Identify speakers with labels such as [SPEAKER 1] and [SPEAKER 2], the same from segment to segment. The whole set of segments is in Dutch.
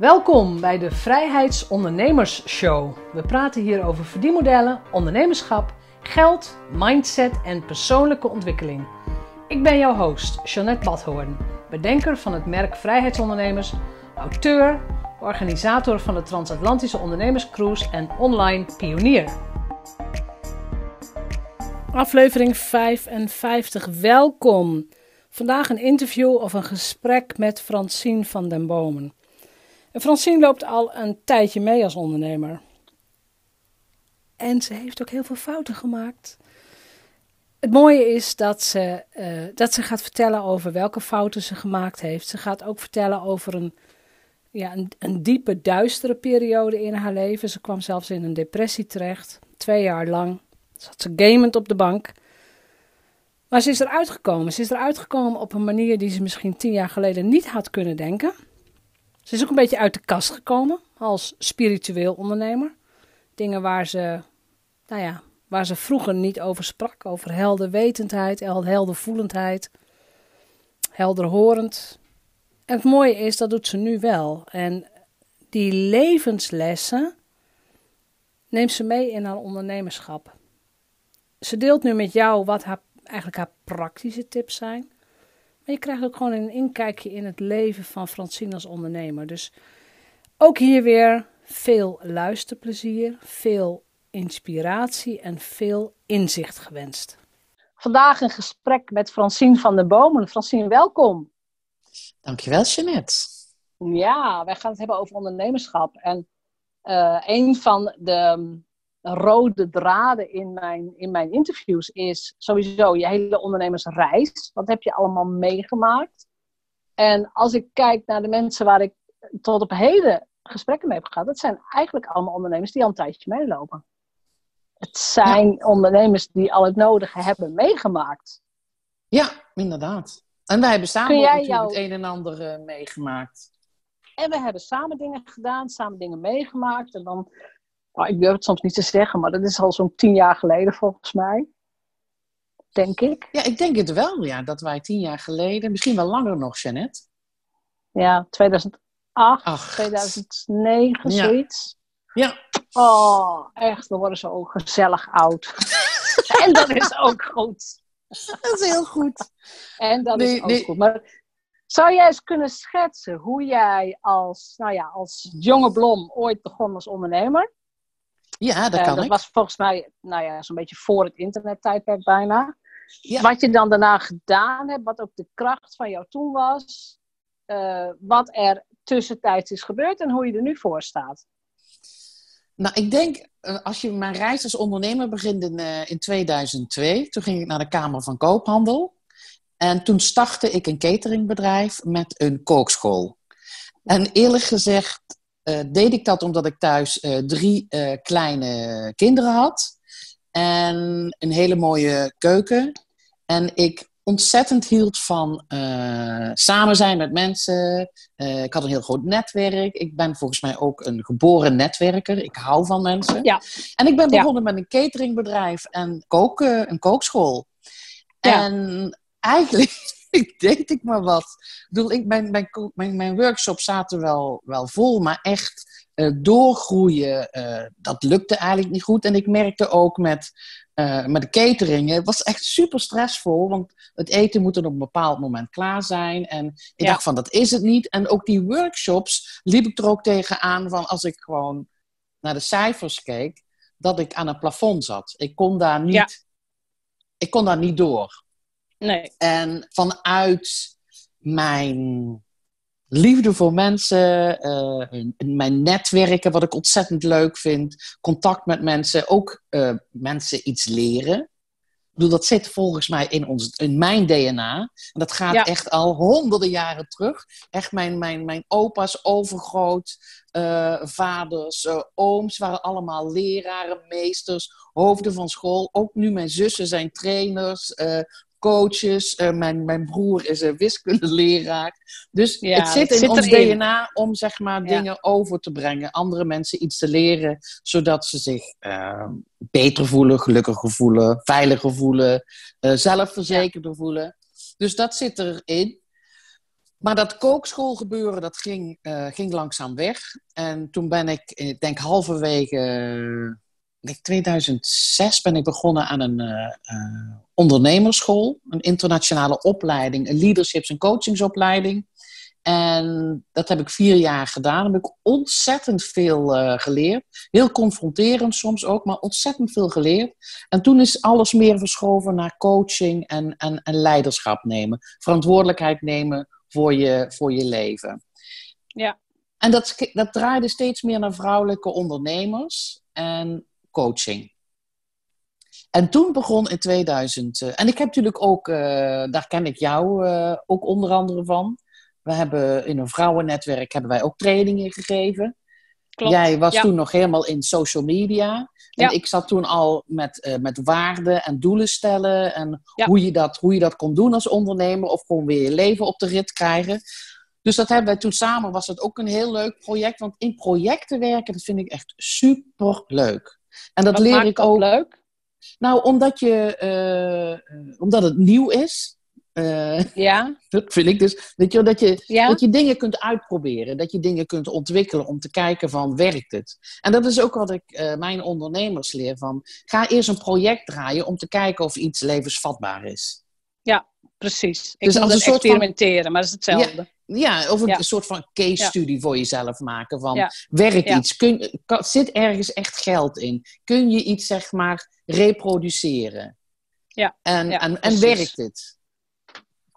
[SPEAKER 1] Welkom bij de Vrijheidsondernemers Show. We praten hier over verdienmodellen, ondernemerschap, geld, mindset en persoonlijke ontwikkeling. Ik ben jouw host, Jeanette Badhoorn, bedenker van het merk Vrijheidsondernemers, auteur, organisator van de Transatlantische Ondernemerscruise en online pionier. Aflevering 55. Welkom. Vandaag een interview of een gesprek met Francine van den Bomen. En Francine loopt al een tijdje mee als ondernemer. En ze heeft ook heel veel fouten gemaakt. Het mooie is dat ze, uh, dat ze gaat vertellen over welke fouten ze gemaakt heeft. Ze gaat ook vertellen over een, ja, een, een diepe, duistere periode in haar leven. Ze kwam zelfs in een depressie terecht, twee jaar lang. Zat ze gamend op de bank. Maar ze is eruit gekomen. Ze is eruit gekomen op een manier die ze misschien tien jaar geleden niet had kunnen denken. Ze is ook een beetje uit de kast gekomen als spiritueel ondernemer. Dingen waar ze, nou ja, waar ze vroeger niet over sprak. Over helderwetendheid, heldervoelendheid, helderhorend. En het mooie is, dat doet ze nu wel. En die levenslessen neemt ze mee in haar ondernemerschap. Ze deelt nu met jou wat haar, eigenlijk haar praktische tips zijn. Maar je krijgt ook gewoon een inkijkje in het leven van Francine als ondernemer. Dus ook hier weer veel luisterplezier, veel inspiratie en veel inzicht gewenst. Vandaag een gesprek met Francine van der Bomen. Francine, welkom.
[SPEAKER 2] Dankjewel, Jeanette.
[SPEAKER 1] Ja, wij gaan het hebben over ondernemerschap. En uh, een van de rode draden in mijn, in mijn interviews is sowieso je hele ondernemersreis. Wat heb je allemaal meegemaakt? En als ik kijk naar de mensen waar ik tot op heden gesprekken mee heb gehad, dat zijn eigenlijk allemaal ondernemers die al een tijdje meelopen. Het zijn ondernemers die al het nodige hebben meegemaakt.
[SPEAKER 2] Ja, inderdaad. En wij hebben samen natuurlijk jou... het een en ander uh, meegemaakt.
[SPEAKER 1] En we hebben samen dingen gedaan, samen dingen meegemaakt. En dan nou, ik durf het soms niet te zeggen, maar dat is al zo'n tien jaar geleden volgens mij. Denk ik.
[SPEAKER 2] Ja, ik denk het wel, ja. Dat wij tien jaar geleden, misschien wel langer nog, Jeannette.
[SPEAKER 1] Ja, 2008, Acht. 2009, zoiets.
[SPEAKER 2] Ja.
[SPEAKER 1] Oh, echt, we worden zo gezellig oud. en dat is ook goed.
[SPEAKER 2] Dat is heel goed.
[SPEAKER 1] En dat is ook goed. Maar zou jij eens kunnen schetsen hoe jij als, nou ja, als jonge blom ooit begon als ondernemer?
[SPEAKER 2] Ja, dat kan
[SPEAKER 1] dat
[SPEAKER 2] ik.
[SPEAKER 1] was volgens mij nou ja, zo'n beetje voor het internettijdperk bijna. Wat je dan daarna gedaan hebt, wat ook de kracht van jou toen was. Uh, wat er tussentijds is gebeurd en hoe je er nu voor staat.
[SPEAKER 2] Nou, ik denk, eh, als je mijn reis als ondernemer begint in, uh, in 2002, toen ging ik naar de Kamer van Koophandel. En toen startte ik een cateringbedrijf met een kookschool. En eerlijk gezegd, deed ik dat omdat ik thuis uh, drie uh, kleine kinderen had. En een hele mooie keuken. En ik ontzettend hield van samen zijn met mensen. ik had een heel groot netwerk. Ik ben volgens mij ook een geboren netwerker. Ik hou van mensen.
[SPEAKER 1] Ja.
[SPEAKER 2] En ik ben begonnen met een cateringbedrijf en koken, een kookschool. Ja. En eigenlijk ik deed ik maar wat. Ik bedoel, ik, mijn, mijn, mijn, mijn workshops zaten wel, wel vol, maar echt uh, doorgroeien, uh, dat lukte eigenlijk niet goed. En ik merkte ook met, uh, met de catering, het was echt super stressvol, want het eten moet er op een bepaald moment klaar zijn. En ik ja. dacht van, dat is het niet. En ook die workshops liep ik er ook tegenaan van, als ik gewoon naar de cijfers keek, dat ik aan een plafond zat. Ik kon daar niet, ja. ik kon daar niet door.
[SPEAKER 1] Nee.
[SPEAKER 2] En vanuit mijn liefde voor mensen, uh, mijn netwerken, wat ik ontzettend leuk vind, contact met mensen, ook uh, mensen iets leren. Ik bedoel, dat zit volgens mij in, ons, in mijn DNA. En dat gaat ja. echt al honderden jaren terug. Echt mijn, mijn, mijn opa's, overgroot, uh, vaders, ooms waren allemaal leraren, meesters, hoofden van school. Ook nu mijn zussen zijn trainers, coaches. Uh, mijn, mijn broer is een wiskundeleraar. Dus ja, het zit in zit ons erin. DNA om zeg maar, dingen over te brengen. Andere mensen iets te leren, zodat ze zich uh, beter voelen, gelukkiger voelen, veiliger voelen, uh, zelfverzekerder ja. voelen. Dus dat zit erin. Maar dat kookschoolgebeuren, dat ging, uh, ging langzaam weg. En toen ben ik, ik denk halverwege uh, 2006 ben ik begonnen aan een uh, ondernemerschool. Een internationale opleiding, een leaderships- en coachingsopleiding. En dat heb ik vier jaar gedaan. Daar heb ik ontzettend veel uh, geleerd. Heel confronterend soms ook, maar ontzettend veel geleerd. En toen is alles meer verschoven naar coaching en, en, en leiderschap nemen. Verantwoordelijkheid nemen voor je, voor je leven.
[SPEAKER 1] Ja.
[SPEAKER 2] En dat, dat draaide steeds meer naar vrouwelijke ondernemers en coaching. En toen begon in 2000. Uh, en ik heb natuurlijk ook, uh, daar ken ik jou uh, ook onder andere van. We hebben in een vrouwennetwerk hebben wij ook trainingen gegeven.
[SPEAKER 1] Klopt.
[SPEAKER 2] Jij was
[SPEAKER 1] ja.
[SPEAKER 2] toen nog helemaal in social media. En
[SPEAKER 1] Ja.
[SPEAKER 2] ik zat toen al met, eh, met waarden en doelen stellen. En
[SPEAKER 1] Ja.
[SPEAKER 2] hoe, je dat, hoe je dat kon doen als ondernemer. Of gewoon weer je leven op de rit krijgen. Dus dat hebben wij toen samen. Was het ook een heel leuk project. Want in projecten werken, dat vind ik echt super leuk. En dat
[SPEAKER 1] Wat
[SPEAKER 2] leer
[SPEAKER 1] maakt
[SPEAKER 2] ik
[SPEAKER 1] dat
[SPEAKER 2] ook.
[SPEAKER 1] leuk?
[SPEAKER 2] Nou, omdat, je, eh, eh, omdat het nieuw is. Eh,
[SPEAKER 1] Ja.
[SPEAKER 2] dat vind ik dus. Weet je, dat je
[SPEAKER 1] Ja.
[SPEAKER 2] dat je dingen kunt uitproberen, dat je dingen kunt ontwikkelen om te kijken van werkt het. En dat is ook wat ik mijn ondernemers leer van. Ga eerst een project draaien om te kijken of iets levensvatbaar is.
[SPEAKER 1] Precies. Ik
[SPEAKER 2] Dus als
[SPEAKER 1] als
[SPEAKER 2] een soort van-
[SPEAKER 1] experimenteren, maar dat is hetzelfde.
[SPEAKER 2] Ja, of een
[SPEAKER 1] Ja.
[SPEAKER 2] soort van case study voor jezelf maken van werkt iets? Kun, kan- zit ergens echt geld in? Kun je iets zeg maar reproduceren?
[SPEAKER 1] Ja.
[SPEAKER 2] En, en, en werkt het?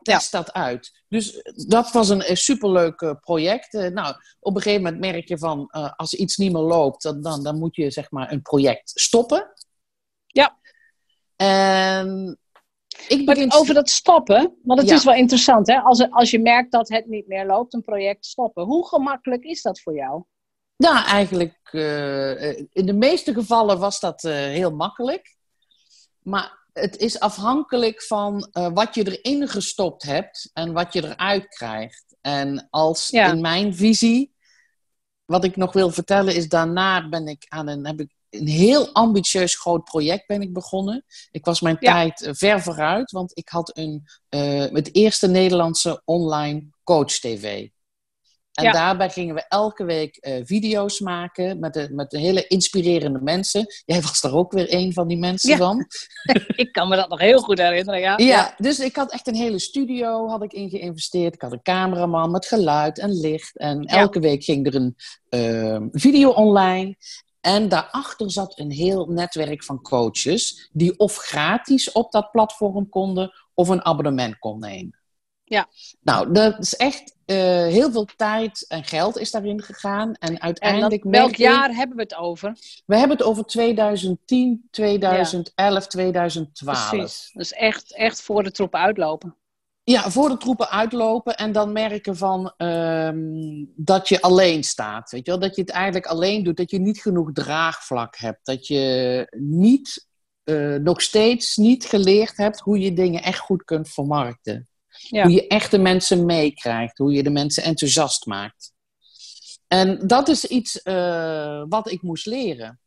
[SPEAKER 2] Test dat uit. Dus dat was een, eh, superleuk eh, project. Eh, nou, op een gegeven moment merk je van eh, als iets niet meer loopt, dan, dan, dan moet je zeg maar een project stoppen.
[SPEAKER 1] Ja.
[SPEAKER 2] En ik
[SPEAKER 1] Maar
[SPEAKER 2] begin
[SPEAKER 1] over dat stoppen, want het
[SPEAKER 2] Ja.
[SPEAKER 1] is wel interessant, hè? Als, als je merkt dat het niet meer loopt, een project stoppen. Hoe gemakkelijk is dat voor jou?
[SPEAKER 2] Ja, eigenlijk eh, eh, in de meeste gevallen was dat eh, heel makkelijk. Maar het is afhankelijk van wat je erin gestopt hebt en wat je eruit krijgt. En als
[SPEAKER 1] Ja.
[SPEAKER 2] in mijn visie, wat ik nog wil vertellen, is daarna ben ik aan een, heb ik een heel ambitieus groot project ben ik begonnen. Ik was mijn
[SPEAKER 1] Ja.
[SPEAKER 2] tijd eh, ver vooruit, want ik had een, eh, het eerste Nederlandse online coach TV. En
[SPEAKER 1] Ja.
[SPEAKER 2] daarbij gingen we elke week eh, video's maken met, de, met de hele inspirerende mensen. Jij was daar ook weer een van die mensen
[SPEAKER 1] Ja.
[SPEAKER 2] van.
[SPEAKER 1] Ik kan me dat nog heel goed herinneren, ja.
[SPEAKER 2] Ja, dus ik had echt een hele studio had ik in geïnvesteerd. Ik had een cameraman met geluid en licht. En elke week ging er een video online. En daarachter zat een heel netwerk van coaches die of gratis op dat platform konden of een abonnement kon nemen.
[SPEAKER 1] Ja.
[SPEAKER 2] Nou, dat is echt eh, heel veel tijd en geld is daarin gegaan. En
[SPEAKER 1] En
[SPEAKER 2] uiteindelijk
[SPEAKER 1] welk
[SPEAKER 2] ik-
[SPEAKER 1] jaar hebben we het over?
[SPEAKER 2] We hebben het over 2010, 2011, 2012.
[SPEAKER 1] Precies. Dus echt, echt voor de troepen uitlopen.
[SPEAKER 2] Ja, voor de troepen uitlopen en dan merken van ehm, dat je alleen staat. Weet je wel? Dat je het eigenlijk alleen doet, dat je niet genoeg draagvlak hebt. Dat je niet, eh, nog steeds niet geleerd hebt hoe je dingen echt goed kunt vermarkten.
[SPEAKER 1] Ja.
[SPEAKER 2] Hoe je echte mensen meekrijgt, hoe je de mensen enthousiast maakt. En dat is iets eh, wat ik moest leren.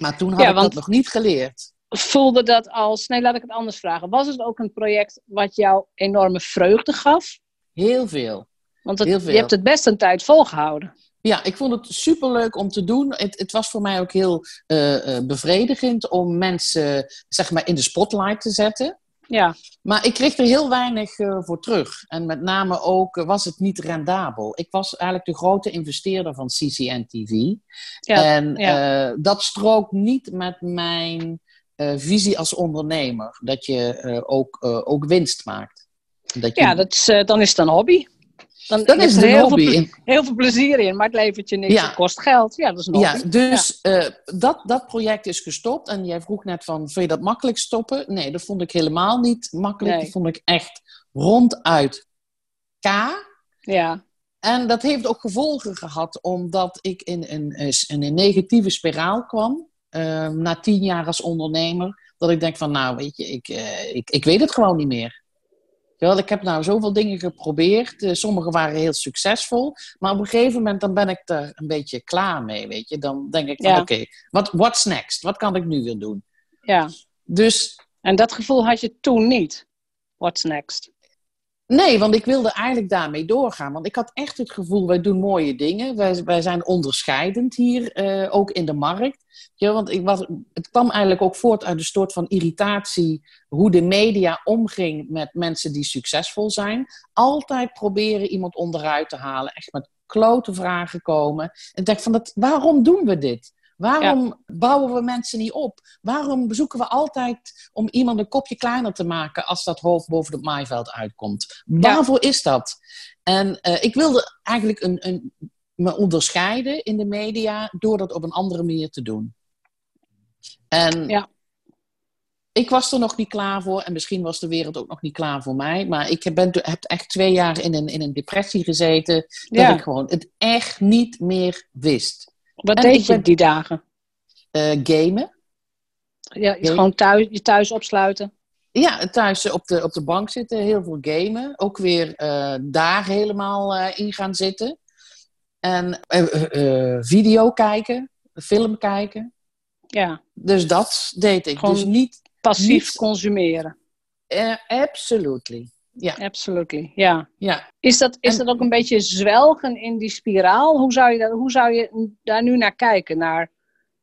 [SPEAKER 2] Maar toen had
[SPEAKER 1] Ja,
[SPEAKER 2] ik dat nog niet geleerd.
[SPEAKER 1] Voelde dat als, nee laat ik het anders vragen. Was het ook een project wat jou enorme vreugde gaf?
[SPEAKER 2] Heel veel.
[SPEAKER 1] Want het,
[SPEAKER 2] Heel veel.
[SPEAKER 1] je hebt het best een tijd volgehouden.
[SPEAKER 2] Ja, ik vond het superleuk om te doen. Het, het was voor mij ook heel eh, eh, bevredigend om mensen zeg maar, in de spotlight te zetten.
[SPEAKER 1] Ja,
[SPEAKER 2] Maar ik kreeg er heel weinig eh, voor terug. En met name ook was het niet rendabel. Ik was eigenlijk de grote investeerder van CCN TV.
[SPEAKER 1] Ja,
[SPEAKER 2] en
[SPEAKER 1] ja.
[SPEAKER 2] dat strookt niet met mijn visie als ondernemer. Dat je eh, ook, eh, ook winst maakt. Dat je,
[SPEAKER 1] ja dat is, eh, dan is het een hobby. Dan
[SPEAKER 2] dat is
[SPEAKER 1] er
[SPEAKER 2] een
[SPEAKER 1] heel
[SPEAKER 2] hobby.
[SPEAKER 1] Veel, heel veel plezier in, maar het levert je niks.
[SPEAKER 2] Ja.
[SPEAKER 1] Het kost geld. Ja, dat is een hobby.
[SPEAKER 2] Ja, dus eh, dat, dat project is gestopt. En jij vroeg net van, vind je dat makkelijk stoppen? Nee, dat vond ik helemaal niet makkelijk.
[SPEAKER 1] Nee.
[SPEAKER 2] Dat vond ik echt ronduit K.
[SPEAKER 1] Ja,
[SPEAKER 2] En dat heeft ook gevolgen gehad, omdat ik in een, in een negatieve spiraal kwam. Eh, na tien jaar als ondernemer. Dat ik denk van, nou weet je, ik, eh, ik, ik weet het gewoon niet meer. Wel, ik heb nou zoveel dingen geprobeerd. Eh, sommige waren heel succesvol. Maar op een gegeven moment dan ben ik er een beetje klaar mee, weet je. Dan denk ik van,
[SPEAKER 1] Ja.
[SPEAKER 2] oké, wat what's next? Wat kan ik nu weer doen?
[SPEAKER 1] ja.
[SPEAKER 2] Dus
[SPEAKER 1] En dat gevoel had je toen niet. What's next?
[SPEAKER 2] Nee, want ik wilde eigenlijk daarmee doorgaan. Want ik had echt het gevoel, wij doen mooie dingen. Wij, wij zijn onderscheidend hier, uh, ook in de markt. Ja, want ik was, het kwam eigenlijk ook voort uit een soort van irritatie... hoe de media omging met mensen die succesvol zijn. Altijd proberen iemand onderuit te halen. Echt met klote vragen komen. En ik dacht van, dat, waarom doen we dit? Waarom bouwen we mensen niet op? Waarom zoeken we altijd om iemand een kopje kleiner te maken als dat hoofd boven het maaiveld uitkomt? Waarvoor is dat? En uh, ik wilde eigenlijk een, een, me onderscheiden in de media door dat op een andere manier te doen. En ja. ik was er nog niet klaar voor en misschien was de wereld ook nog niet klaar voor mij. Maar ik ben, heb echt twee jaar in een, in een depressie gezeten dat ik gewoon het echt niet meer wist.
[SPEAKER 1] Wat deed je die dagen?
[SPEAKER 2] Uh, gamen.
[SPEAKER 1] Ja, gewoon thuis, je thuis opsluiten.
[SPEAKER 2] Ja, thuis op de, op de bank zitten, heel veel gamen. Ook weer uh, daar helemaal uh, in gaan zitten. En video kijken, film kijken.
[SPEAKER 1] Ja.
[SPEAKER 2] Dus dat deed ik.
[SPEAKER 1] Gewoon
[SPEAKER 2] dus niet
[SPEAKER 1] passief
[SPEAKER 2] niet,
[SPEAKER 1] consumeren.
[SPEAKER 2] absolutely. Ja.
[SPEAKER 1] Absolutely, ja.
[SPEAKER 2] ja.
[SPEAKER 1] Is, dat, is dat ook een beetje zwelgen in die spiraal? Hoe zou, je dat, hoe zou je daar nu naar kijken? Naar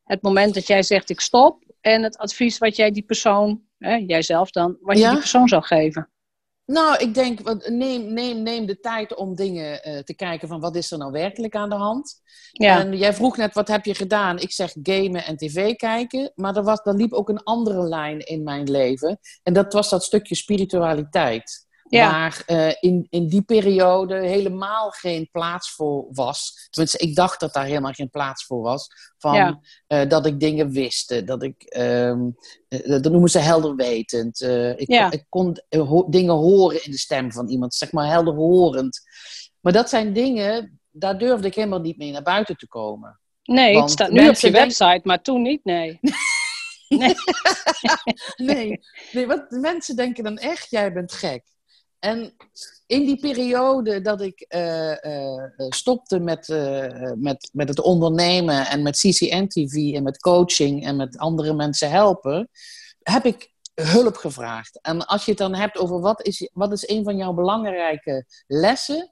[SPEAKER 1] het moment dat jij zegt ik stop en het advies wat jij die persoon, hè, jijzelf dan, wat je die persoon zou geven?
[SPEAKER 2] Nou, ik denk, neem, neem, neem de tijd om dingen uh, te kijken van wat is er nou werkelijk aan de hand. Ja. En jij vroeg net, wat heb je gedaan? Ik zeg gamen en tv kijken. Maar er, was, er liep ook een andere lijn in mijn leven. En dat was dat stukje spiritualiteit. Ja. Waar uh, in, in die periode helemaal geen plaats voor was. Tenminste, ik dacht dat daar helemaal geen plaats voor was. Van, ja. uh, dat ik dingen wist. Dat ik, um, uh, dat noemen ze helderwetend. ik, ja. ik kon ho dingen horen in de stem van iemand. Zeg maar helderhorend. Maar dat zijn dingen, daar durfde ik helemaal niet mee naar buiten te komen.
[SPEAKER 1] Nee, Want het staat nu op je website, maar toen niet, nee.
[SPEAKER 2] nee. nee. nee, want mensen denken dan echt, jij bent gek. En in die periode dat ik uh, uh, stopte met, uh, met, met het ondernemen en met CCN-TV en met coaching en met andere mensen helpen, heb ik hulp gevraagd. En als je het dan hebt over wat is, wat is een van jouw belangrijke lessen.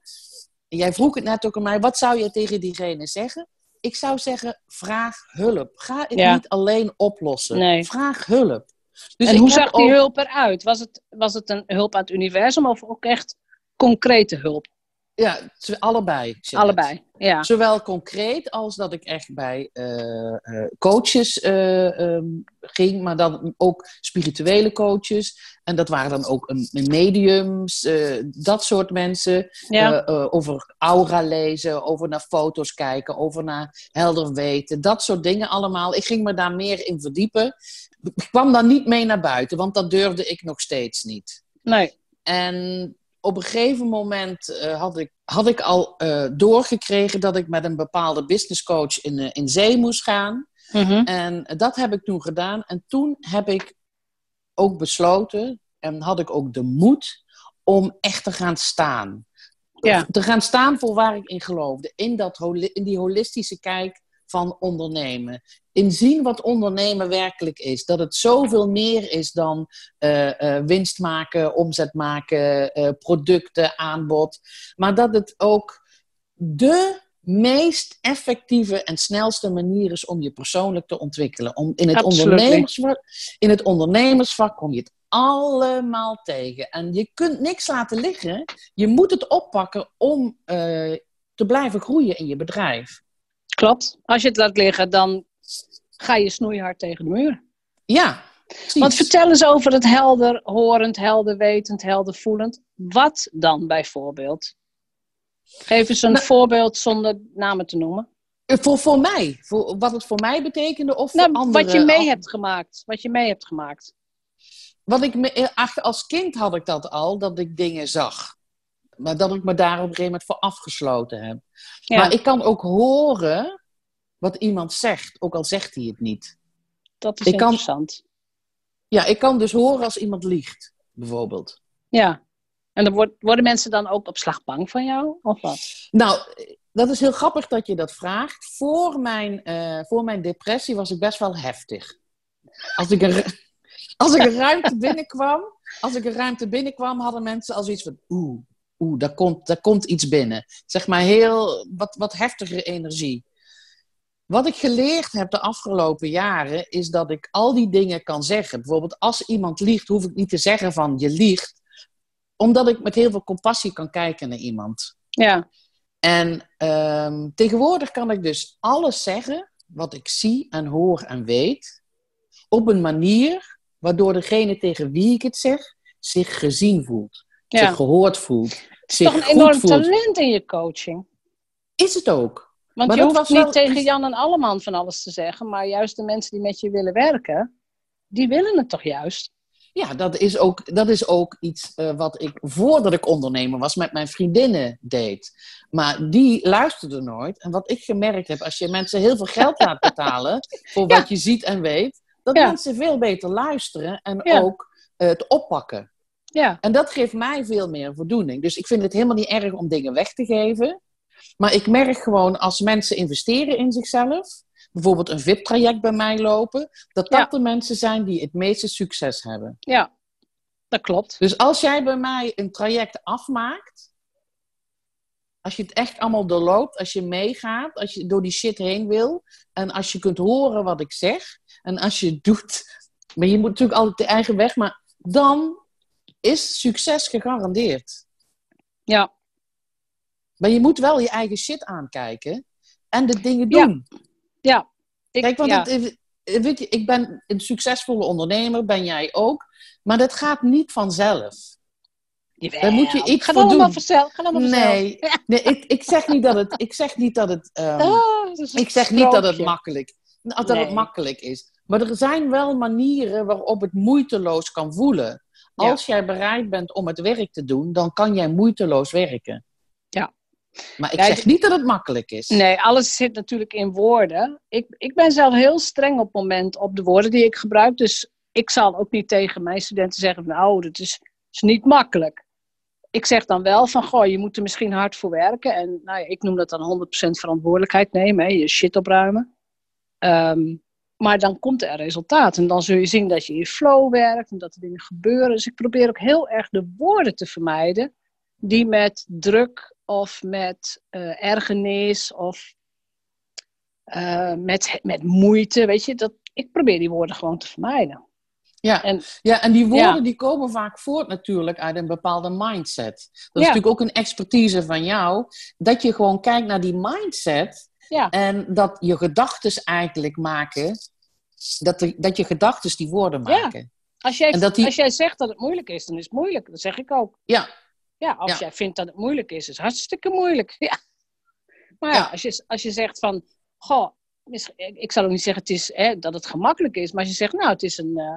[SPEAKER 2] Jij vroeg het net ook aan mij, wat zou je tegen diegene zeggen? Ik zou zeggen, vraag hulp. Ga het ja. niet alleen oplossen.
[SPEAKER 1] Nee.
[SPEAKER 2] Vraag hulp.
[SPEAKER 1] Dus en hoe zag die hulp eruit? Was het, was het een hulp aan het universum of ook echt concrete hulp?
[SPEAKER 2] Ja, allebei.
[SPEAKER 1] Allebei, ja.
[SPEAKER 2] Zowel concreet als dat ik echt bij uh, uh, coaches uh, um, ging, maar dan ook spirituele coaches. En dat waren dan ook um, mediums, dat soort mensen. Ja. over aura lezen, over naar foto's kijken, over naar helder weten. Dat soort dingen allemaal. Ik ging me daar meer in verdiepen. Ik kwam dan niet mee naar buiten, want dat durfde ik nog steeds niet.
[SPEAKER 1] Nee.
[SPEAKER 2] En op een gegeven moment uh, had, ik, had ik al uh, doorgekregen dat ik met een bepaalde businesscoach in, uh, in zee moest gaan.
[SPEAKER 1] Mm -hmm.
[SPEAKER 2] En dat heb ik toen gedaan. En toen heb ik ook besloten en had ik ook de moed om echt te gaan staan.
[SPEAKER 1] Ja.
[SPEAKER 2] Te gaan staan voor waar ik in geloofde. In, dat, in die holistische kijk van ondernemen. Inzien wat ondernemen werkelijk is. Dat het zoveel meer is dan uh, uh, winst maken, omzet maken, uh, producten, aanbod. Maar dat het ook de meest effectieve en snelste manier is om je persoonlijk te ontwikkelen. Om in, het ondernemersvak, in het ondernemersvak kom je het allemaal tegen. En je kunt niks laten liggen. Je moet het oppakken om te blijven groeien in je bedrijf.
[SPEAKER 1] Klopt. Als je het laat liggen, dan ga je snoeihard tegen de muur.
[SPEAKER 2] Ja.
[SPEAKER 1] Precies. Want vertel eens over het helder horend, helder wetend, helder voelend. Wat dan bijvoorbeeld? Geef eens een nou, voorbeeld zonder namen te noemen.
[SPEAKER 2] Voor, voor mij? Voor, wat het voor mij betekende of
[SPEAKER 1] nou,
[SPEAKER 2] voor anderen?
[SPEAKER 1] Wat je mee hebt gemaakt. Wat je mee hebt gemaakt.
[SPEAKER 2] Wat ik me, als kind had ik dat al, dat ik dingen zag. Maar dat ik me daar op een gegeven moment voor afgesloten heb. Ja. Maar ik kan ook horen wat iemand zegt, ook al zegt hij het niet.
[SPEAKER 1] Dat is ik interessant.
[SPEAKER 2] Kan, ja, ik kan dus horen als iemand liegt, bijvoorbeeld.
[SPEAKER 1] Ja. En dan worden mensen dan ook op slag bang van jou, of wat?
[SPEAKER 2] Nou, dat is heel grappig dat je dat vraagt. Voor mijn, uh, voor mijn depressie was ik best wel heftig. Als ik een, als ik een ruimte binnenkwam, als ik een ruimte binnenkwam, hadden mensen al zoiets van... Oeh, oeh, daar komt, daar komt iets binnen. Zeg maar heel wat, wat heftigere energie. Wat ik geleerd heb de afgelopen jaren, is dat ik al die dingen kan zeggen. Bijvoorbeeld, als iemand liegt, hoef ik niet te zeggen van je liegt. Omdat ik met heel veel compassie kan kijken naar iemand.
[SPEAKER 1] Ja.
[SPEAKER 2] En ehm, tegenwoordig kan ik dus alles zeggen wat ik zie en hoor en weet. Op een manier waardoor degene tegen wie ik het zeg zich gezien voelt.
[SPEAKER 1] Ja.
[SPEAKER 2] Zich gehoord voelt. Zich
[SPEAKER 1] Toch een enorm
[SPEAKER 2] voelt.
[SPEAKER 1] talent in je coaching.
[SPEAKER 2] Is het ook.
[SPEAKER 1] Want
[SPEAKER 2] Maar
[SPEAKER 1] je hoeft niet
[SPEAKER 2] wel
[SPEAKER 1] tegen Jan en Alleman van alles te zeggen, maar juist de mensen die met je willen werken, die willen het toch juist?
[SPEAKER 2] Ja, dat is ook, dat is ook iets eh, wat ik voordat ik ondernemer was met mijn vriendinnen deed. Maar die luisterden nooit. En wat ik gemerkt heb, als je mensen heel veel geld laat betalen voor
[SPEAKER 1] Ja.
[SPEAKER 2] wat je ziet en weet, dat
[SPEAKER 1] Ja.
[SPEAKER 2] mensen veel beter luisteren en
[SPEAKER 1] Ja.
[SPEAKER 2] ook eh, het oppakken.
[SPEAKER 1] Ja,
[SPEAKER 2] En dat geeft mij veel meer voldoening. Dus ik vind het helemaal niet erg om dingen weg te geven. Maar ik merk gewoon als mensen investeren in zichzelf, bijvoorbeeld een VIP-traject bij mij lopen, dat dat
[SPEAKER 1] Ja.
[SPEAKER 2] de mensen zijn die het meeste succes hebben.
[SPEAKER 1] ja, dat klopt.
[SPEAKER 2] Dus als jij bij mij een traject afmaakt, als je het echt allemaal doorloopt, als je meegaat, als je door die shit heen wil, en als je kunt horen wat ik zeg, en als je het doet, maar je moet natuurlijk altijd de eigen weg, maar dan is succes gegarandeerd.
[SPEAKER 1] Ja,
[SPEAKER 2] Maar je moet wel je eigen shit aankijken en de dingen
[SPEAKER 1] Ja.
[SPEAKER 2] doen.
[SPEAKER 1] ja. Ik,
[SPEAKER 2] Kijk, want
[SPEAKER 1] ja.
[SPEAKER 2] het, eh, weet je, ik ben een succesvolle ondernemer, ben jij ook, maar dat gaat niet vanzelf.
[SPEAKER 1] Jawel.
[SPEAKER 2] daar moet je iets voor
[SPEAKER 1] allemaal
[SPEAKER 2] doen.
[SPEAKER 1] vanzelf. Allemaal vanzelf.
[SPEAKER 2] Nee, nee ik, ik zeg niet dat het. Ik zeg niet dat het.
[SPEAKER 1] dat een
[SPEAKER 2] ik zeg niet dat het makkelijk, dat het makkelijk is. Maar er zijn wel manieren waarop het moeiteloos kan voelen.
[SPEAKER 1] Ja.
[SPEAKER 2] Als jij bereid bent om het werk te doen, dan kan jij moeiteloos werken.
[SPEAKER 1] Ja.
[SPEAKER 2] Maar ik
[SPEAKER 1] Ja,
[SPEAKER 2] zeg
[SPEAKER 1] het-
[SPEAKER 2] niet dat het makkelijk is.
[SPEAKER 1] Nee, alles zit natuurlijk in woorden. Ik, ik ben zelf heel streng op het moment op de woorden die ik gebruik. Dus ik zal ook niet tegen mijn studenten zeggen: van, Nou, dat is, is niet makkelijk. Ik zeg dan wel van: Goh, je moet er misschien hard voor werken. En nou ja, ik noem dat dan 100% verantwoordelijkheid nemen, hè, je shit opruimen. Ehm, maar dan komt er resultaat. En dan zul je zien dat je in flow werkt en dat er dingen gebeuren. Dus ik probeer ook heel erg de woorden te vermijden die met druk of met eh, ergernis of eh, met, met moeite, weet je, dat, ik probeer die woorden gewoon te vermijden.
[SPEAKER 2] Ja,
[SPEAKER 1] En-
[SPEAKER 2] ja, en die woorden
[SPEAKER 1] Ja.
[SPEAKER 2] die komen vaak voort natuurlijk uit een bepaalde mindset. Dat is
[SPEAKER 1] Ja.
[SPEAKER 2] natuurlijk ook een expertise van jou. Dat je gewoon kijkt naar die mindset
[SPEAKER 1] Ja,
[SPEAKER 2] en dat je gedachten eigenlijk maken. Dat, dat je gedachten die woorden
[SPEAKER 1] Ja.
[SPEAKER 2] maken.
[SPEAKER 1] als jij,
[SPEAKER 2] En dat die-
[SPEAKER 1] als jij zegt dat het moeilijk is, dan is het moeilijk. Dat zeg ik ook.
[SPEAKER 2] Ja,
[SPEAKER 1] Ja, als
[SPEAKER 2] Ja.
[SPEAKER 1] jij vindt dat het moeilijk is, is het hartstikke moeilijk. Ja. Maar ja. Als, je, als je zegt van, goh, ik zal ook niet zeggen het is, hè, dat het gemakkelijk is, maar als je zegt, nou, het is een, eh,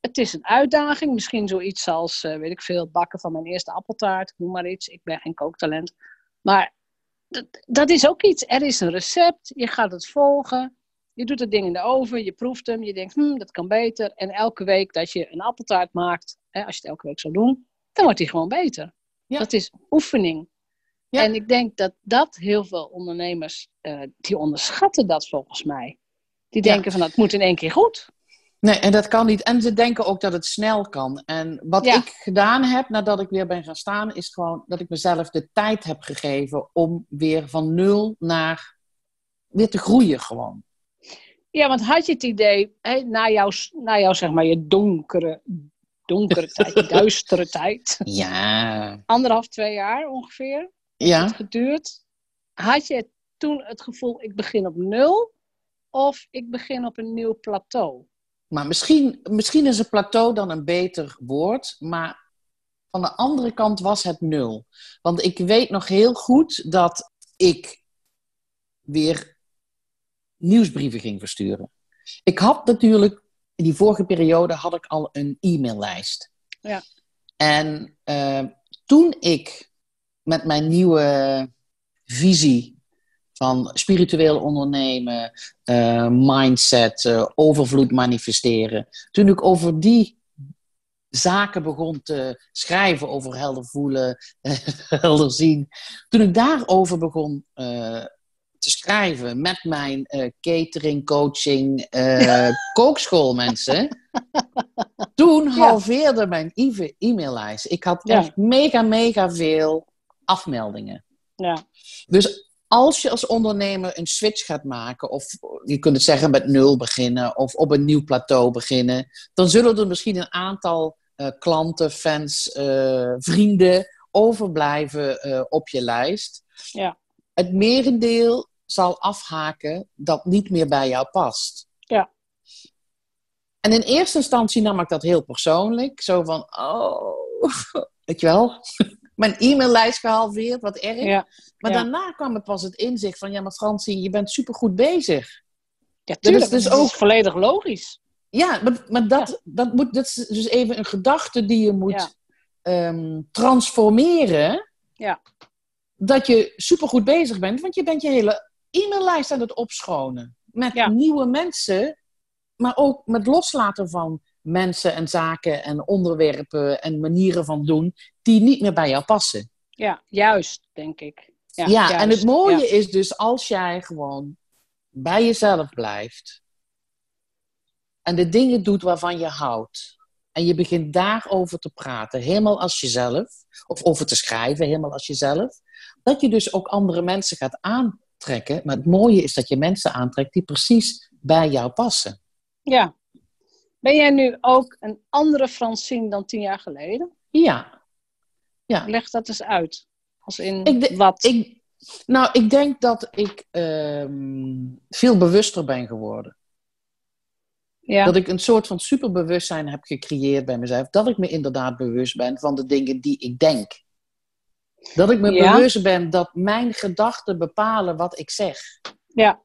[SPEAKER 1] het is een uitdaging. Misschien zoiets als, eh, weet ik veel, bakken van mijn eerste appeltaart, noem maar iets. Ik ben geen kooktalent. Maar dat, dat is ook iets. Er is een recept, je gaat het volgen. Je doet het ding in de oven, je proeft hem, je denkt, hm, dat kan beter. En elke week dat je een appeltaart maakt, hè, als je het elke week zou doen, dan wordt die gewoon beter.
[SPEAKER 2] Ja.
[SPEAKER 1] Dat is oefening.
[SPEAKER 2] Ja.
[SPEAKER 1] En ik denk dat dat heel veel ondernemers, eh, die onderschatten dat volgens mij. Die
[SPEAKER 2] Ja.
[SPEAKER 1] denken van, het moet in één keer goed.
[SPEAKER 2] nee, en dat kan niet. En ze denken ook dat het snel kan. En wat
[SPEAKER 1] Ja.
[SPEAKER 2] ik gedaan heb nadat ik weer ben gaan staan, is gewoon dat ik mezelf de tijd heb gegeven om weer van nul naar weer te groeien gewoon.
[SPEAKER 1] Ja, want had je het idee, hè, na, jouw, na jouw, zeg maar, je donkere, donkere tijd, duistere tijd,
[SPEAKER 2] Ja.
[SPEAKER 1] anderhalf, twee jaar ongeveer,
[SPEAKER 2] Ja.
[SPEAKER 1] het geduurd. Had je toen het gevoel, ik begin op nul of ik begin op een nieuw plateau?
[SPEAKER 2] Maar misschien, misschien is een plateau dan een beter woord, maar van de andere kant was het nul. Want ik weet nog heel goed dat ik weer nieuwsbrieven ging versturen. Ik had natuurlijk, in die vorige periode had ik al een e-maillijst.
[SPEAKER 1] Ja.
[SPEAKER 2] En eh, toen ik met mijn nieuwe visie van spiritueel ondernemen, eh, mindset, eh, overvloed manifesteren. Toen ik over die zaken begon te schrijven, over helder voelen, helder zien. Toen ik daarover begon te schrijven met mijn uh, catering, coaching, uh, kookschoolmensen. Toen halveerde mijn e-maillijst. Ik had echt mega, mega veel afmeldingen.
[SPEAKER 1] Ja.
[SPEAKER 2] Dus als je als ondernemer een switch gaat maken, of je kunt het zeggen met nul beginnen, of op een nieuw plateau beginnen, dan zullen er misschien een aantal uh, klanten, fans, uh, vrienden overblijven uh, op je lijst.
[SPEAKER 1] Ja.
[SPEAKER 2] Het merendeel zal afhaken dat niet meer bij jou past.
[SPEAKER 1] Ja.
[SPEAKER 2] En in eerste instantie nam ik dat heel persoonlijk. Zo van, oh, weet je wel, mijn e-maillijst gehalveerd, wat erg.
[SPEAKER 1] Ja.
[SPEAKER 2] Maar daarna kwam er pas het inzicht van, ja, maar Fransie, je bent supergoed bezig.
[SPEAKER 1] Ja, tuurlijk. Dat is, dus ook... volledig logisch.
[SPEAKER 2] Ja, maar, maar dat, Dat, moet, dat is dus even een gedachte die je moet ehm, transformeren.
[SPEAKER 1] Ja.
[SPEAKER 2] Dat je supergoed bezig bent, want je bent je hele e-maillijst aan het opschonen. Met nieuwe mensen, maar ook met loslaten van mensen en zaken en onderwerpen en manieren van doen die niet meer bij jou passen.
[SPEAKER 1] Ja, juist, denk ik.
[SPEAKER 2] Ja, ja en het mooie is dus als jij gewoon bij jezelf blijft en de dingen doet waarvan je houdt. En je begint daarover te praten, helemaal als jezelf, of over te schrijven, helemaal als jezelf. Dat je dus ook andere mensen gaat aantrekken. Maar het mooie is dat je mensen aantrekt die precies bij jou passen.
[SPEAKER 1] Ja. Ben jij nu ook een andere Francine dan tien jaar geleden?
[SPEAKER 2] Ja. ja.
[SPEAKER 1] Leg dat eens uit. Als in wat?
[SPEAKER 2] Ik, nou, ik denk dat ik ehm, veel bewuster ben geworden.
[SPEAKER 1] Ja.
[SPEAKER 2] Dat ik een soort van superbewustzijn heb gecreëerd bij mezelf. Dat ik me inderdaad bewust ben van de dingen die ik denk. Dat ik me bewust ben dat mijn gedachten bepalen wat ik zeg.
[SPEAKER 1] Ja.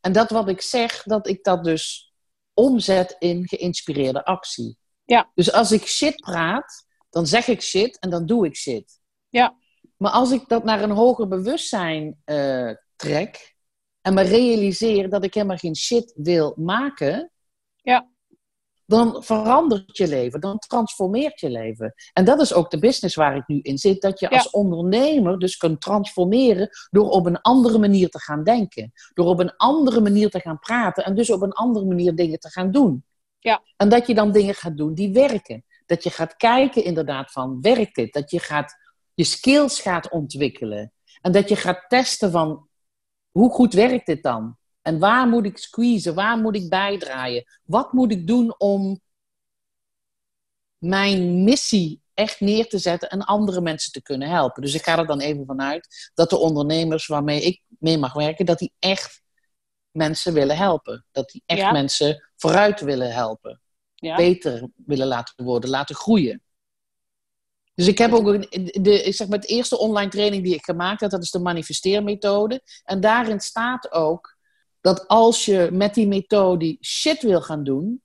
[SPEAKER 2] En dat wat ik zeg, dat ik dat dus omzet in geïnspireerde actie.
[SPEAKER 1] Ja.
[SPEAKER 2] Dus als ik shit praat, dan zeg ik shit en dan doe ik shit.
[SPEAKER 1] Ja.
[SPEAKER 2] Maar als ik dat naar een hoger bewustzijn uh, trek en me realiseer dat ik helemaal geen shit wil maken,
[SPEAKER 1] ja.
[SPEAKER 2] Dan verandert je leven, dan transformeert je leven. En dat is ook de business waar ik nu in zit. Dat je als ondernemer dus kunt transformeren door op een andere manier te gaan denken. Door op een andere manier te gaan praten en dus op een andere manier dingen te gaan doen.
[SPEAKER 1] Ja.
[SPEAKER 2] En dat je dan dingen gaat doen die werken. Dat je gaat kijken inderdaad van, werkt dit? Dat je gaat, je skills gaat ontwikkelen. En dat je gaat testen van, hoe goed werkt dit dan? En waar moet ik squeezen? Waar moet ik bijdraaien? Wat moet ik doen om mijn missie echt neer te zetten en andere mensen te kunnen helpen? Dus ik ga er dan even vanuit dat de ondernemers waarmee ik mee mag werken, dat die echt mensen willen helpen. Dat die echt mensen vooruit willen helpen.
[SPEAKER 1] Ja.
[SPEAKER 2] Beter willen laten worden, laten groeien. Dus ik heb ook de, ik zeg maar, de eerste online training die ik gemaakt heb, dat is de manifesteermethode. En daarin staat ook dat als je met die methode shit wil gaan doen,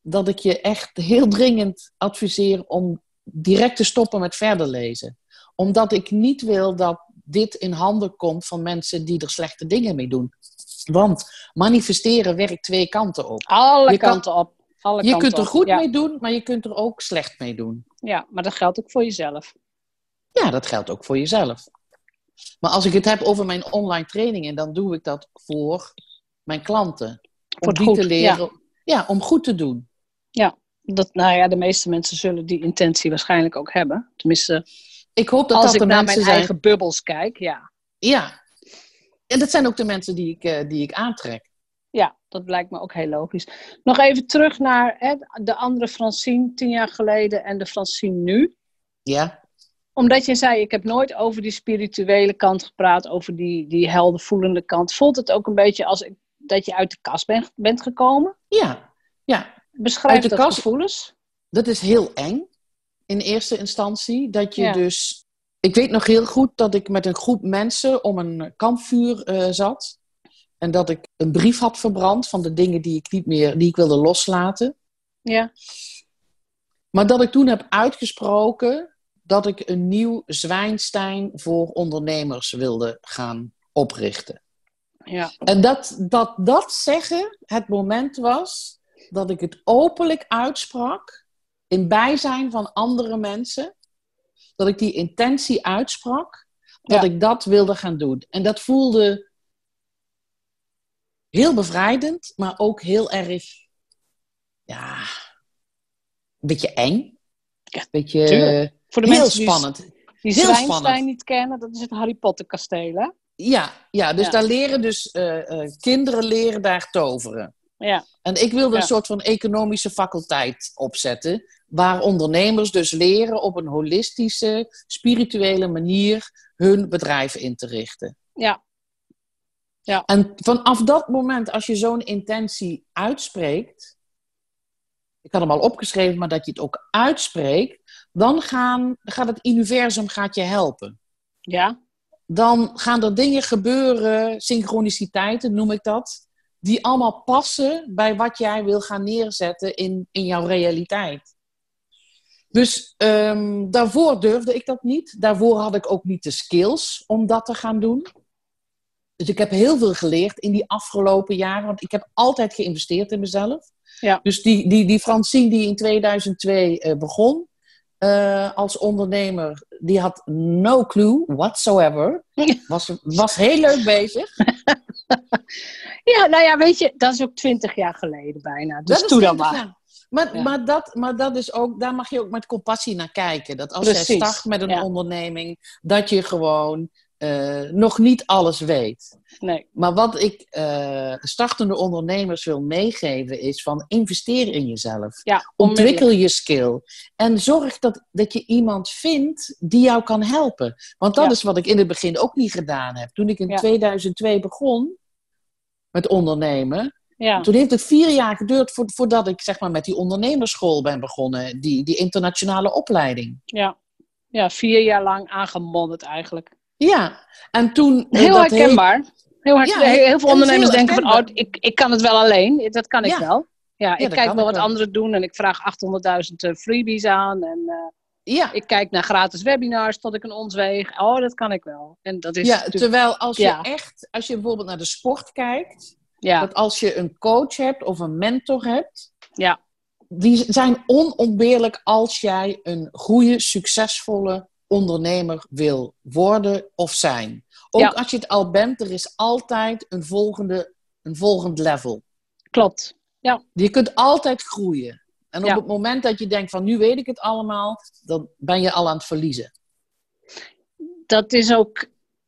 [SPEAKER 2] dat ik je echt heel dringend adviseer om direct te stoppen met verder lezen. Omdat ik niet wil dat dit in handen komt van mensen die er slechte dingen mee doen. Want manifesteren werkt twee kanten op.
[SPEAKER 1] Alle kanten op. Alle
[SPEAKER 2] je kunt er goed mee doen, maar je kunt er ook slecht mee doen.
[SPEAKER 1] Ja, maar dat geldt ook voor jezelf.
[SPEAKER 2] Ja, dat geldt ook voor jezelf. Maar als ik het heb over mijn online trainingen, dan doe ik dat voor mijn klanten. Om die te leren. Ja. om goed te doen.
[SPEAKER 1] Ja, dat, nou ja, de meeste mensen zullen die intentie waarschijnlijk ook hebben. Tenminste,
[SPEAKER 2] ik hoop dat
[SPEAKER 1] als
[SPEAKER 2] dat
[SPEAKER 1] ik
[SPEAKER 2] de
[SPEAKER 1] naar mijn eigen bubbels kijk, ja.
[SPEAKER 2] Ja. En dat zijn ook de mensen die ik, uh, die ik aantrek.
[SPEAKER 1] Ja, dat lijkt me ook heel logisch. Nog even terug naar hè, de andere Francine tien jaar geleden en de Francine nu.
[SPEAKER 2] Ja
[SPEAKER 1] omdat je zei, ik heb nooit over die spirituele kant gepraat, over die, die heldervoelende kant. Voelt het ook een beetje als dat je uit de kast bent, bent gekomen?
[SPEAKER 2] Ja, ja.
[SPEAKER 1] Beschrijf de dat gevoelens.
[SPEAKER 2] Dat is heel eng in eerste instantie. Dat je dus... Ik weet nog heel goed dat ik met een groep mensen om een kampvuur uh, zat. En dat ik een brief had verbrand van de dingen die ik niet meer, die ik wilde loslaten.
[SPEAKER 1] Ja.
[SPEAKER 2] Maar dat ik toen heb uitgesproken dat ik een nieuw Zwijnstein voor ondernemers wilde gaan oprichten.
[SPEAKER 1] Ja.
[SPEAKER 2] En dat, dat dat zeggen het moment was dat ik het openlijk uitsprak in bijzijn van andere mensen. Dat ik die intentie uitsprak, dat ik dat wilde gaan doen. En dat voelde heel bevrijdend, maar ook heel erg, ja, een beetje eng.
[SPEAKER 1] Ja,
[SPEAKER 2] een beetje
[SPEAKER 1] tuurlijk. Voor de
[SPEAKER 2] heel
[SPEAKER 1] mensen die-
[SPEAKER 2] spannend.
[SPEAKER 1] Die Zwijnstein
[SPEAKER 2] spannend.
[SPEAKER 1] niet kennen, dat is het Harry Potter kasteel, hè?
[SPEAKER 2] Ja, ja, dus
[SPEAKER 1] Ja.
[SPEAKER 2] daar leren dus eh, eh, kinderen leren daar toveren.
[SPEAKER 1] Ja,
[SPEAKER 2] En ik wilde
[SPEAKER 1] Ja.
[SPEAKER 2] een soort van economische faculteit opzetten, waar ondernemers dus leren op een holistische, spirituele manier hun bedrijf in te richten.
[SPEAKER 1] ja,
[SPEAKER 2] En vanaf dat moment, als je zo'n intentie uitspreekt, ik had hem al opgeschreven, maar dat je het ook uitspreekt, dan gaan, gaat het universum gaat je helpen.
[SPEAKER 1] ja,
[SPEAKER 2] Dan gaan er dingen gebeuren, synchroniciteiten noem ik dat, die allemaal passen bij wat jij wil gaan neerzetten in, in jouw realiteit. Dus ehm, daarvoor durfde ik dat niet. Daarvoor had ik ook niet de skills om dat te gaan doen. Dus ik heb heel veel geleerd in die afgelopen jaren, want ik heb altijd geïnvesteerd in mezelf.
[SPEAKER 1] Ja.
[SPEAKER 2] Dus die, die, die Francine die in 2002 eh, begon eh, als ondernemer, die had no clue whatsoever. Was, was heel leuk bezig.
[SPEAKER 1] ja, nou ja, weet je, dat is ook twintig jaar geleden bijna. Dus
[SPEAKER 2] Dat
[SPEAKER 1] doe dan
[SPEAKER 2] 20
[SPEAKER 1] maar.
[SPEAKER 2] Maar,
[SPEAKER 1] Ja.
[SPEAKER 2] maar, dat, maar dat is ook, daar mag je ook met compassie naar kijken. Dat als
[SPEAKER 1] Precies,
[SPEAKER 2] jij start met een
[SPEAKER 1] ja.
[SPEAKER 2] onderneming, dat je gewoon eh, nog niet alles weet.
[SPEAKER 1] Nee,
[SPEAKER 2] Maar wat ik eh, startende ondernemers wil meegeven is van investeer in jezelf.
[SPEAKER 1] ja,
[SPEAKER 2] Ontwikkel je skill. En zorg dat, dat je iemand vindt die jou kan helpen. Want dat
[SPEAKER 1] Ja.
[SPEAKER 2] is wat ik in het begin ook niet gedaan heb. Toen ik in
[SPEAKER 1] Ja.
[SPEAKER 2] 2002 begon met ondernemen,
[SPEAKER 1] Ja,
[SPEAKER 2] toen heeft het vier jaar geduurd vo- voordat ik zeg maar, met die ondernemersschool ben begonnen. Die, die internationale opleiding.
[SPEAKER 1] ja. ja, vier jaar lang aangemodderd eigenlijk.
[SPEAKER 2] Ja, en toen... eh,
[SPEAKER 1] Heel
[SPEAKER 2] dat
[SPEAKER 1] herkenbaar. Heel, hard,
[SPEAKER 2] Ja,
[SPEAKER 1] heel, veel ondernemers
[SPEAKER 2] heel
[SPEAKER 1] denken van, oh, ik, ik kan het wel alleen. Dat kan ik
[SPEAKER 2] Ja.
[SPEAKER 1] wel. Ja, ik kijk wel wat
[SPEAKER 2] wel.
[SPEAKER 1] anderen doen en ik vraag 800.000 eh, freebies aan. En eh,
[SPEAKER 2] Ja,
[SPEAKER 1] ik kijk naar gratis webinars tot ik een ons weeg. Oh, dat kan ik wel. En dat is
[SPEAKER 2] ja,
[SPEAKER 1] natuurlijk-
[SPEAKER 2] terwijl als je echt... Als je bijvoorbeeld naar de sport kijkt... Dat als je een coach hebt of een mentor hebt...
[SPEAKER 1] ja,
[SPEAKER 2] Die zijn onontbeerlijk als jij een goede, succesvolle ondernemer wil worden of zijn. Ook
[SPEAKER 1] Ja.
[SPEAKER 2] als je het al bent, er is altijd een, volgende, een volgend level.
[SPEAKER 1] klopt.
[SPEAKER 2] Je kunt altijd groeien. En op
[SPEAKER 1] Ja.
[SPEAKER 2] het moment dat je denkt van nu weet ik het allemaal, dan ben je al aan het verliezen.
[SPEAKER 1] Dat is ook...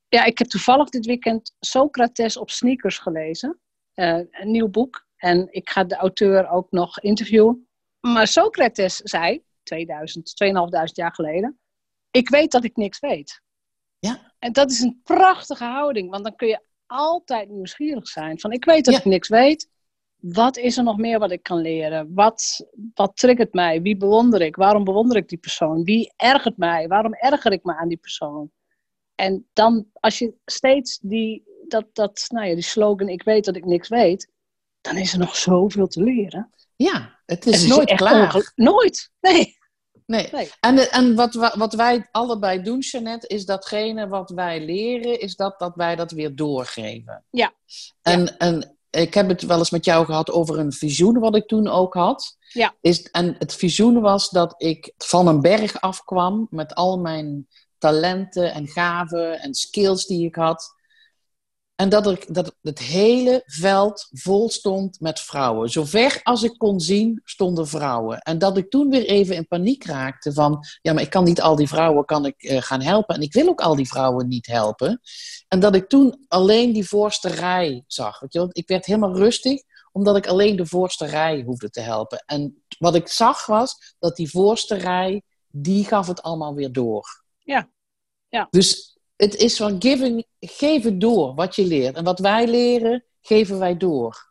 [SPEAKER 1] Ja, ik heb toevallig dit weekend Socrates op sneakers gelezen. Eh, een nieuw boek. En ik ga de auteur ook nog interviewen. Maar Socrates zei, 2000, 2500 jaar geleden... Ik weet dat ik niks weet.
[SPEAKER 2] Ja.
[SPEAKER 1] En dat is een prachtige houding. Want dan kun je altijd nieuwsgierig zijn. Van, ik weet dat
[SPEAKER 2] Ja.
[SPEAKER 1] ik niks weet. Wat is er nog meer wat ik kan leren? Wat, wat triggert mij? Wie bewonder ik? Waarom bewonder ik die persoon? Wie ergert mij? Waarom erger ik me aan die persoon? En dan, als je steeds die, dat, dat, nou ja, die slogan, ik weet dat ik niks weet, dan is er nog zoveel te leren.
[SPEAKER 2] Ja, het
[SPEAKER 1] Het
[SPEAKER 2] is nooit klaar.
[SPEAKER 1] Nooit. Nee.
[SPEAKER 2] Nee.
[SPEAKER 1] Nee.
[SPEAKER 2] En, en wat, wa- wat wij allebei doen, Jeannette, is datgene wat wij leren, is dat, dat wij dat weer doorgeven.
[SPEAKER 1] Ja.
[SPEAKER 2] En, en ik heb het wel eens met jou gehad over een visioen wat ik toen ook had.
[SPEAKER 1] Ja.
[SPEAKER 2] Is, en het visioen was dat ik van een berg afkwam met al mijn talenten en gaven en skills die ik had. En dat, ik, dat het hele veld vol stond met vrouwen. Zover als ik kon zien, stonden vrouwen. En dat ik toen weer even in paniek raakte van... ja, maar ik kan niet al die vrouwen kan ik, eh, gaan helpen. En ik wil ook al die vrouwen niet helpen. En dat ik toen alleen die voorste rij zag. Weet je, wel? ik werd helemaal rustig, omdat ik alleen de voorste rij hoefde te helpen. En wat ik zag was dat die voorste rij, die gaf het allemaal weer door.
[SPEAKER 1] Ja. Ja.
[SPEAKER 2] Dus het is van giving, het door wat je leert. En wat wij leren, geven wij door.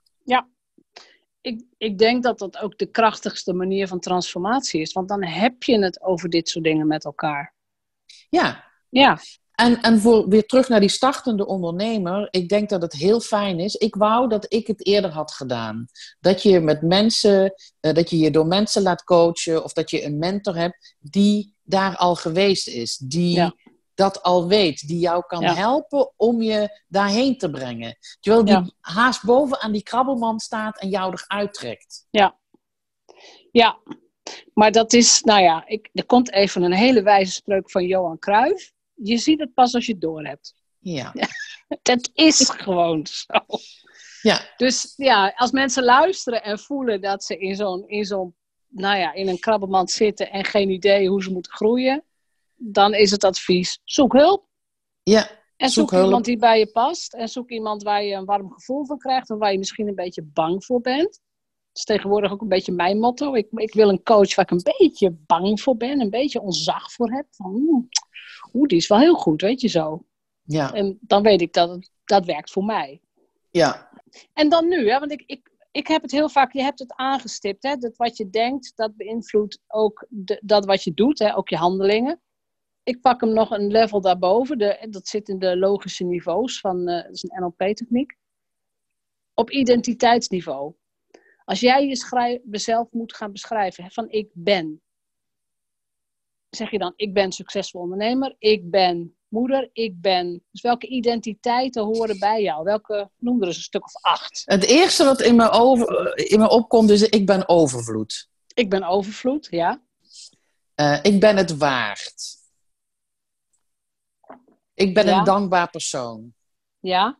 [SPEAKER 1] Ik, ik denk dat dat ook de krachtigste manier van transformatie is. Want dan heb je het over dit soort dingen met elkaar.
[SPEAKER 2] Ja,
[SPEAKER 1] Ja,
[SPEAKER 2] En, en voor weer terug naar die startende ondernemer, ik denk dat het heel fijn is. Ik wou dat ik het eerder had gedaan. Dat je met mensen, eh, dat je je door mensen laat coachen of dat je een mentor hebt die daar al geweest is, die
[SPEAKER 1] Ja.
[SPEAKER 2] Dat al weet, die jou kan
[SPEAKER 1] Ja.
[SPEAKER 2] helpen om je daarheen te brengen. Terwijl die
[SPEAKER 1] Ja.
[SPEAKER 2] haast boven aan die krabbelman staat en jou eruit trekt.
[SPEAKER 1] ja. Maar dat is, nou ja, ik, er komt even een hele wijze spreuk van Johan Cruijff. Je ziet het pas als je het doorhebt.
[SPEAKER 2] Ja.
[SPEAKER 1] Dat is gewoon zo.
[SPEAKER 2] Ja.
[SPEAKER 1] Dus ja, als mensen luisteren en voelen dat ze in zo'n, in zo'n, nou ja, in een krabbelmand zitten en geen idee hoe ze moeten groeien, dan is het advies: zoek hulp.
[SPEAKER 2] Ja.
[SPEAKER 1] En zoek, iemand die bij je past. En zoek iemand waar je een warm gevoel van krijgt. Of waar je misschien een beetje bang voor bent. Dat is tegenwoordig ook een beetje mijn motto. Ik, ik wil een coach waar ik een beetje bang voor ben. Een beetje ontzag voor heb. Van, oeh, oeh, die is wel heel goed, weet je zo.
[SPEAKER 2] Ja.
[SPEAKER 1] En dan weet ik dat het, dat werkt voor mij.
[SPEAKER 2] Ja.
[SPEAKER 1] En dan nu, hè, want ik, ik, ik heb het heel vaak, je hebt het aangestipt. Hè, dat wat je denkt, dat beïnvloedt ook de, dat wat je doet, hè, ook je handelingen. Ik pak hem nog een level daarboven. De, dat zit in de logische niveaus van, eh, dat is een NLP-techniek. Op identiteitsniveau. Als jij jezelf moet gaan beschrijven hè, van ik ben. Zeg je dan, ik ben succesvol ondernemer, ik ben moeder, ik ben. Dus welke identiteiten horen bij jou? Welke, noem er eens een stuk of acht.
[SPEAKER 2] Het eerste wat in me, over, in me opkomt is: ik ben overvloed.
[SPEAKER 1] Ik ben overvloed, ja.
[SPEAKER 2] Eh, ik ben het waard. Ik ben
[SPEAKER 1] Ja.
[SPEAKER 2] een dankbaar persoon.
[SPEAKER 1] Ja,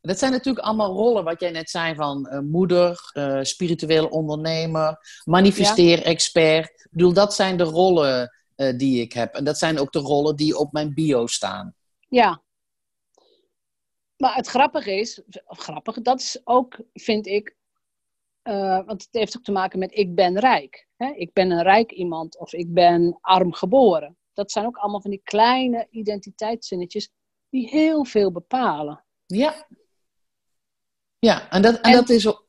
[SPEAKER 2] Dat zijn natuurlijk allemaal rollen, wat jij net zei, van eh, moeder, eh, spiritueel ondernemer, manifesteer-expert. Ik bedoel, dat zijn de rollen eh, die ik heb. En dat zijn ook de rollen die op mijn bio staan.
[SPEAKER 1] ja. Maar het grappige is, grappig, dat is ook, vind ik, eh, want het heeft ook te maken met ik ben rijk. Hè? Ik ben een rijk iemand of ik ben arm geboren. Dat zijn ook allemaal van die kleine identiteitszinnetjes die heel veel bepalen.
[SPEAKER 2] Ja. Ja, en dat, en
[SPEAKER 1] En-
[SPEAKER 2] dat, is, ook-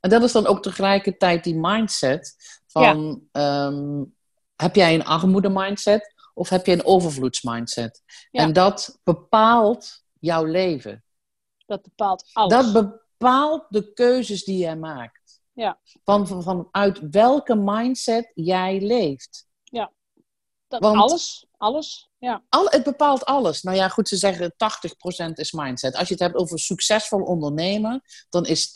[SPEAKER 2] en dat is dan ook tegelijkertijd die mindset van... ehm, heb jij een armoede-mindset of heb je een overvloedsmindset?
[SPEAKER 1] Ja.
[SPEAKER 2] En dat bepaalt jouw leven.
[SPEAKER 1] Dat bepaalt alles.
[SPEAKER 2] Dat bepaalt de keuzes die jij maakt.
[SPEAKER 1] Ja.
[SPEAKER 2] Van, van, vanuit welke mindset jij leeft.
[SPEAKER 1] Dat,
[SPEAKER 2] want-
[SPEAKER 1] alles, alles, ja.
[SPEAKER 2] Al, het bepaalt alles. Nou ja, goed, ze zeggen 80% is mindset. Als je het hebt over succesvol ondernemen, dan is 80%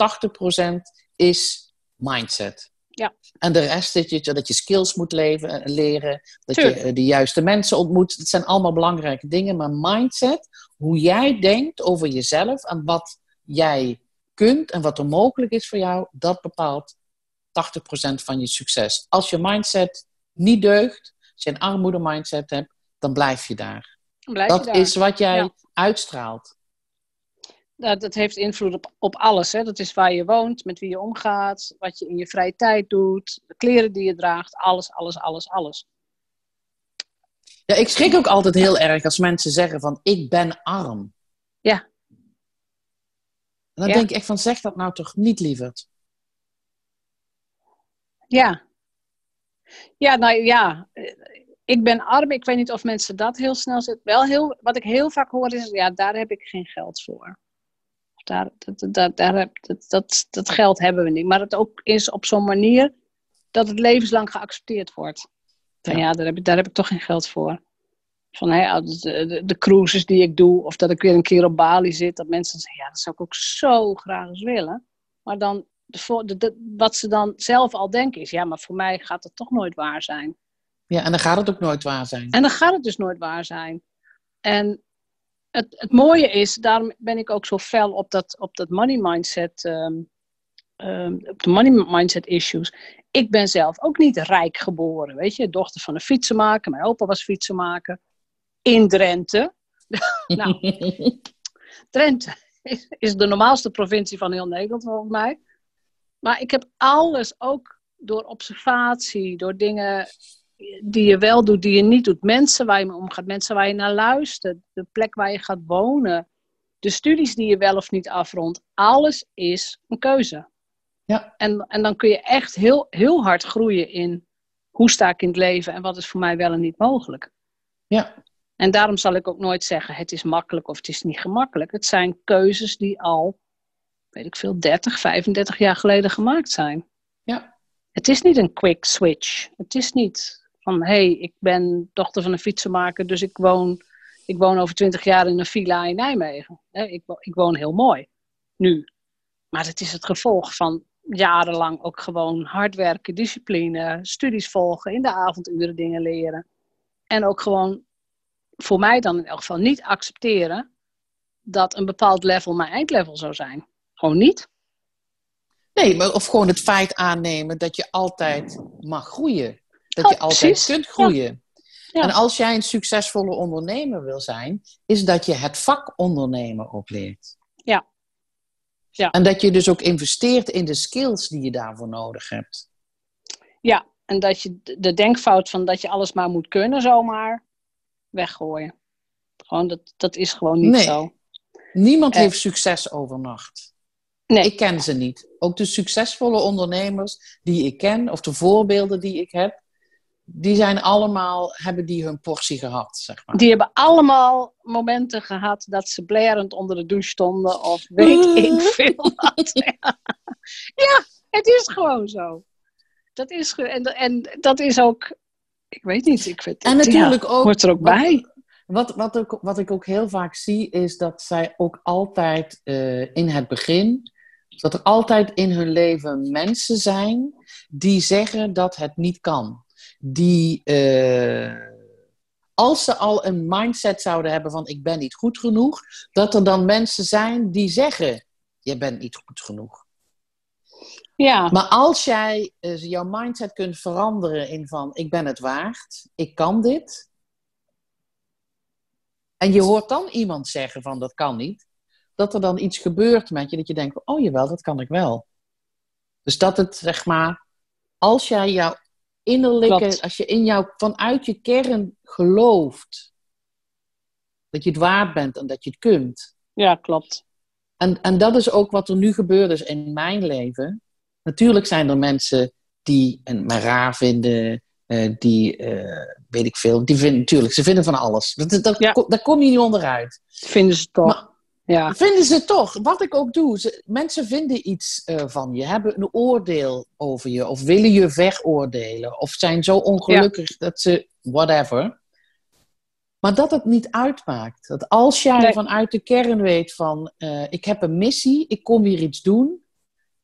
[SPEAKER 2] is mindset.
[SPEAKER 1] Ja.
[SPEAKER 2] En de rest is je, dat je skills moet leven, eh, leren, dat
[SPEAKER 1] Tuurlijk.
[SPEAKER 2] je eh, de juiste mensen ontmoet. Dat zijn allemaal belangrijke dingen. Maar mindset, hoe jij denkt over jezelf en wat jij kunt en wat er mogelijk is voor jou, dat bepaalt 80% van je succes. Als je mindset niet deugt, als je een armoede mindset hebt, dan blijf je daar.
[SPEAKER 1] Blijf je
[SPEAKER 2] Dat
[SPEAKER 1] daar.
[SPEAKER 2] is wat jij
[SPEAKER 1] Ja.
[SPEAKER 2] uitstraalt.
[SPEAKER 1] Dat, dat heeft invloed op, op alles. Hè? Dat is waar je woont, met wie je omgaat, wat je in je vrije tijd doet, de kleren die je draagt, alles, alles, alles, alles.
[SPEAKER 2] Ja, ik schrik ook altijd heel erg als mensen zeggen van ik ben arm.
[SPEAKER 1] Ja.
[SPEAKER 2] En dan
[SPEAKER 1] Ja.
[SPEAKER 2] denk ik echt van zeg dat nou toch niet lieverd.
[SPEAKER 1] Ja. Ja, nou ja. eh, Ik ben arm. Ik weet niet of mensen dat heel snel zitten. Wel heel, wat ik heel vaak hoor is, ja, daar heb ik geen geld voor. Of Daar, dat, dat, daar heb, dat, dat, dat geld hebben we niet. Maar het ook is op zo'n manier dat het levenslang geaccepteerd wordt. Van
[SPEAKER 2] Ja.
[SPEAKER 1] ja, daar, heb ik, daar heb ik toch geen geld voor. Van hè, de, de, de cruises die ik doe, of dat ik weer een keer op Bali zit, dat mensen zeggen, ja, dat zou ik ook zo graag eens willen. Maar dan, de, voor- de, de- wat ze dan zelf al denken is, ja, maar voor mij gaat het toch nooit waar zijn.
[SPEAKER 2] Ja, en dan gaat het ook nooit waar zijn.
[SPEAKER 1] En dan gaat het dus nooit waar zijn. En het, het mooie is, daarom ben ik ook zo fel op dat, op dat money mindset, ehm, ehm, op de money mindset issues. Ik ben zelf ook niet rijk geboren, weet je, dochter van een fietsenmaker. Mijn opa was fietsenmaker in Drenthe. nou, Drenthe is, is de normaalste provincie van heel Nederland volgens mij. Maar ik heb alles ook door observatie, door dingen die je wel doet, die je niet doet. Mensen waar je mee omgaat, mensen waar je naar luistert, de plek waar je gaat wonen, de studies die je wel of niet afrondt. Alles is een keuze.
[SPEAKER 2] Ja.
[SPEAKER 1] En, en dan kun je echt heel, heel hard groeien in hoe sta ik in het leven en wat is voor mij wel en niet mogelijk.
[SPEAKER 2] Ja.
[SPEAKER 1] En daarom zal ik ook nooit zeggen het is makkelijk of het is niet gemakkelijk. Het zijn keuzes die al, weet ik veel, 30, 35 jaar geleden gemaakt zijn.
[SPEAKER 2] Ja.
[SPEAKER 1] Het is niet een quick switch. Het is niet van hé, hey, ik ben dochter van een fietsenmaker, dus ik woon, ik woon over 20 jaar in een villa in Nijmegen. Ik, ik woon heel mooi nu. Maar het is het gevolg van jarenlang ook gewoon hard werken, discipline, studies volgen, in de avonduren dingen leren. En ook gewoon voor mij dan in elk geval niet accepteren dat een bepaald level mijn eindlevel zou zijn. Gewoon niet.
[SPEAKER 2] Nee, maar of gewoon het feit aannemen dat je altijd mag groeien. Dat
[SPEAKER 1] Oh,
[SPEAKER 2] je altijd
[SPEAKER 1] precies.
[SPEAKER 2] kunt groeien.
[SPEAKER 1] Ja.
[SPEAKER 2] En als jij een succesvolle ondernemer wil zijn, is dat je het vak ondernemen opleert.
[SPEAKER 1] Ja. Ja.
[SPEAKER 2] En dat je dus ook investeert in de skills die je daarvoor nodig hebt.
[SPEAKER 1] Ja, en dat je de- de denkfout van dat je alles maar moet kunnen, zomaar weggooien. Gewoon, dat, dat is gewoon niet
[SPEAKER 2] Nee.
[SPEAKER 1] zo.
[SPEAKER 2] Niemand
[SPEAKER 1] Eh.
[SPEAKER 2] heeft succes overnacht.
[SPEAKER 1] Nee.
[SPEAKER 2] Ik ken ze niet. Ook de succesvolle ondernemers die ik ken, of de voorbeelden die ik heb, die zijn allemaal, hebben die hun portie gehad, zeg maar.
[SPEAKER 1] Die hebben allemaal momenten gehad dat ze blerend onder de douche stonden of weet
[SPEAKER 2] Mm.
[SPEAKER 1] ik veel wat. ja, het is gewoon zo. Dat is, en, en dat is ook, ik weet niet, ik vind
[SPEAKER 2] En natuurlijk
[SPEAKER 1] ja,
[SPEAKER 2] ook-
[SPEAKER 1] hoort er ook
[SPEAKER 2] wat-
[SPEAKER 1] bij.
[SPEAKER 2] Wat, wat, ik, wat ik ook heel vaak zie, is dat zij ook altijd eh, in het begin, dat er altijd in hun leven mensen zijn die zeggen dat het niet kan. Die, eh, als ze al een mindset zouden hebben van ik ben niet goed genoeg, dat er dan mensen zijn die zeggen je bent niet goed genoeg.
[SPEAKER 1] Ja,
[SPEAKER 2] Maar als jij eh, jouw mindset kunt veranderen in van ik ben het waard, ik kan dit. En je hoort dan iemand zeggen van dat kan niet. Dat er dan iets gebeurt met je dat je denkt, oh jawel, dat kan ik wel. Dus dat het zeg maar, als jij jouw innerlijke,
[SPEAKER 1] Klopt.
[SPEAKER 2] als je in jou vanuit je kern gelooft dat je het waard bent en dat je het kunt.
[SPEAKER 1] ja, klopt.
[SPEAKER 2] En, en dat is ook wat er nu gebeurd is in mijn leven. Natuurlijk zijn er mensen die en me raar vinden, eh, die, eh, weet ik veel, die vinden natuurlijk, ze vinden van alles. Dat, dat,
[SPEAKER 1] Ja.
[SPEAKER 2] daar kom je niet onderuit.
[SPEAKER 1] Vinden ze toch. Ja.
[SPEAKER 2] vinden ze toch, wat ik ook doe, ze, mensen vinden iets eh, van je, hebben een oordeel over je, of willen je veroordelen, of zijn zo ongelukkig dat ze, whatever. Maar dat het niet uitmaakt. Dat als jij
[SPEAKER 1] Nee.
[SPEAKER 2] vanuit de kern weet van, eh, ik heb een missie, ik kom hier iets doen,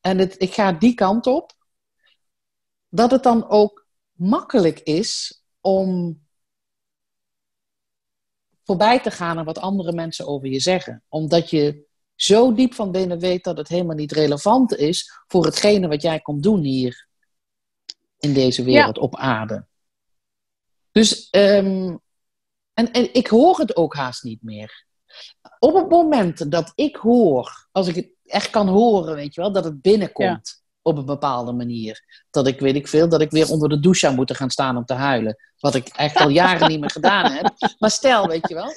[SPEAKER 2] en het, ik ga die kant op, dat het dan ook makkelijk is om voorbij te gaan aan wat andere mensen over je zeggen. Omdat je zo diep van binnen weet dat het helemaal niet relevant is voor hetgene wat jij komt doen hier in deze wereld op aarde. Dus, ehm, en, en ik hoor het ook haast niet meer. Op het moment dat ik hoor, als ik het echt kan horen, weet je wel, dat het binnenkomt op een bepaalde manier. Dat ik, weet ik veel, dat ik weer onder de douche zou moeten gaan staan om te huilen. Wat ik echt al jaren niet meer gedaan heb. Maar stel, weet je wel,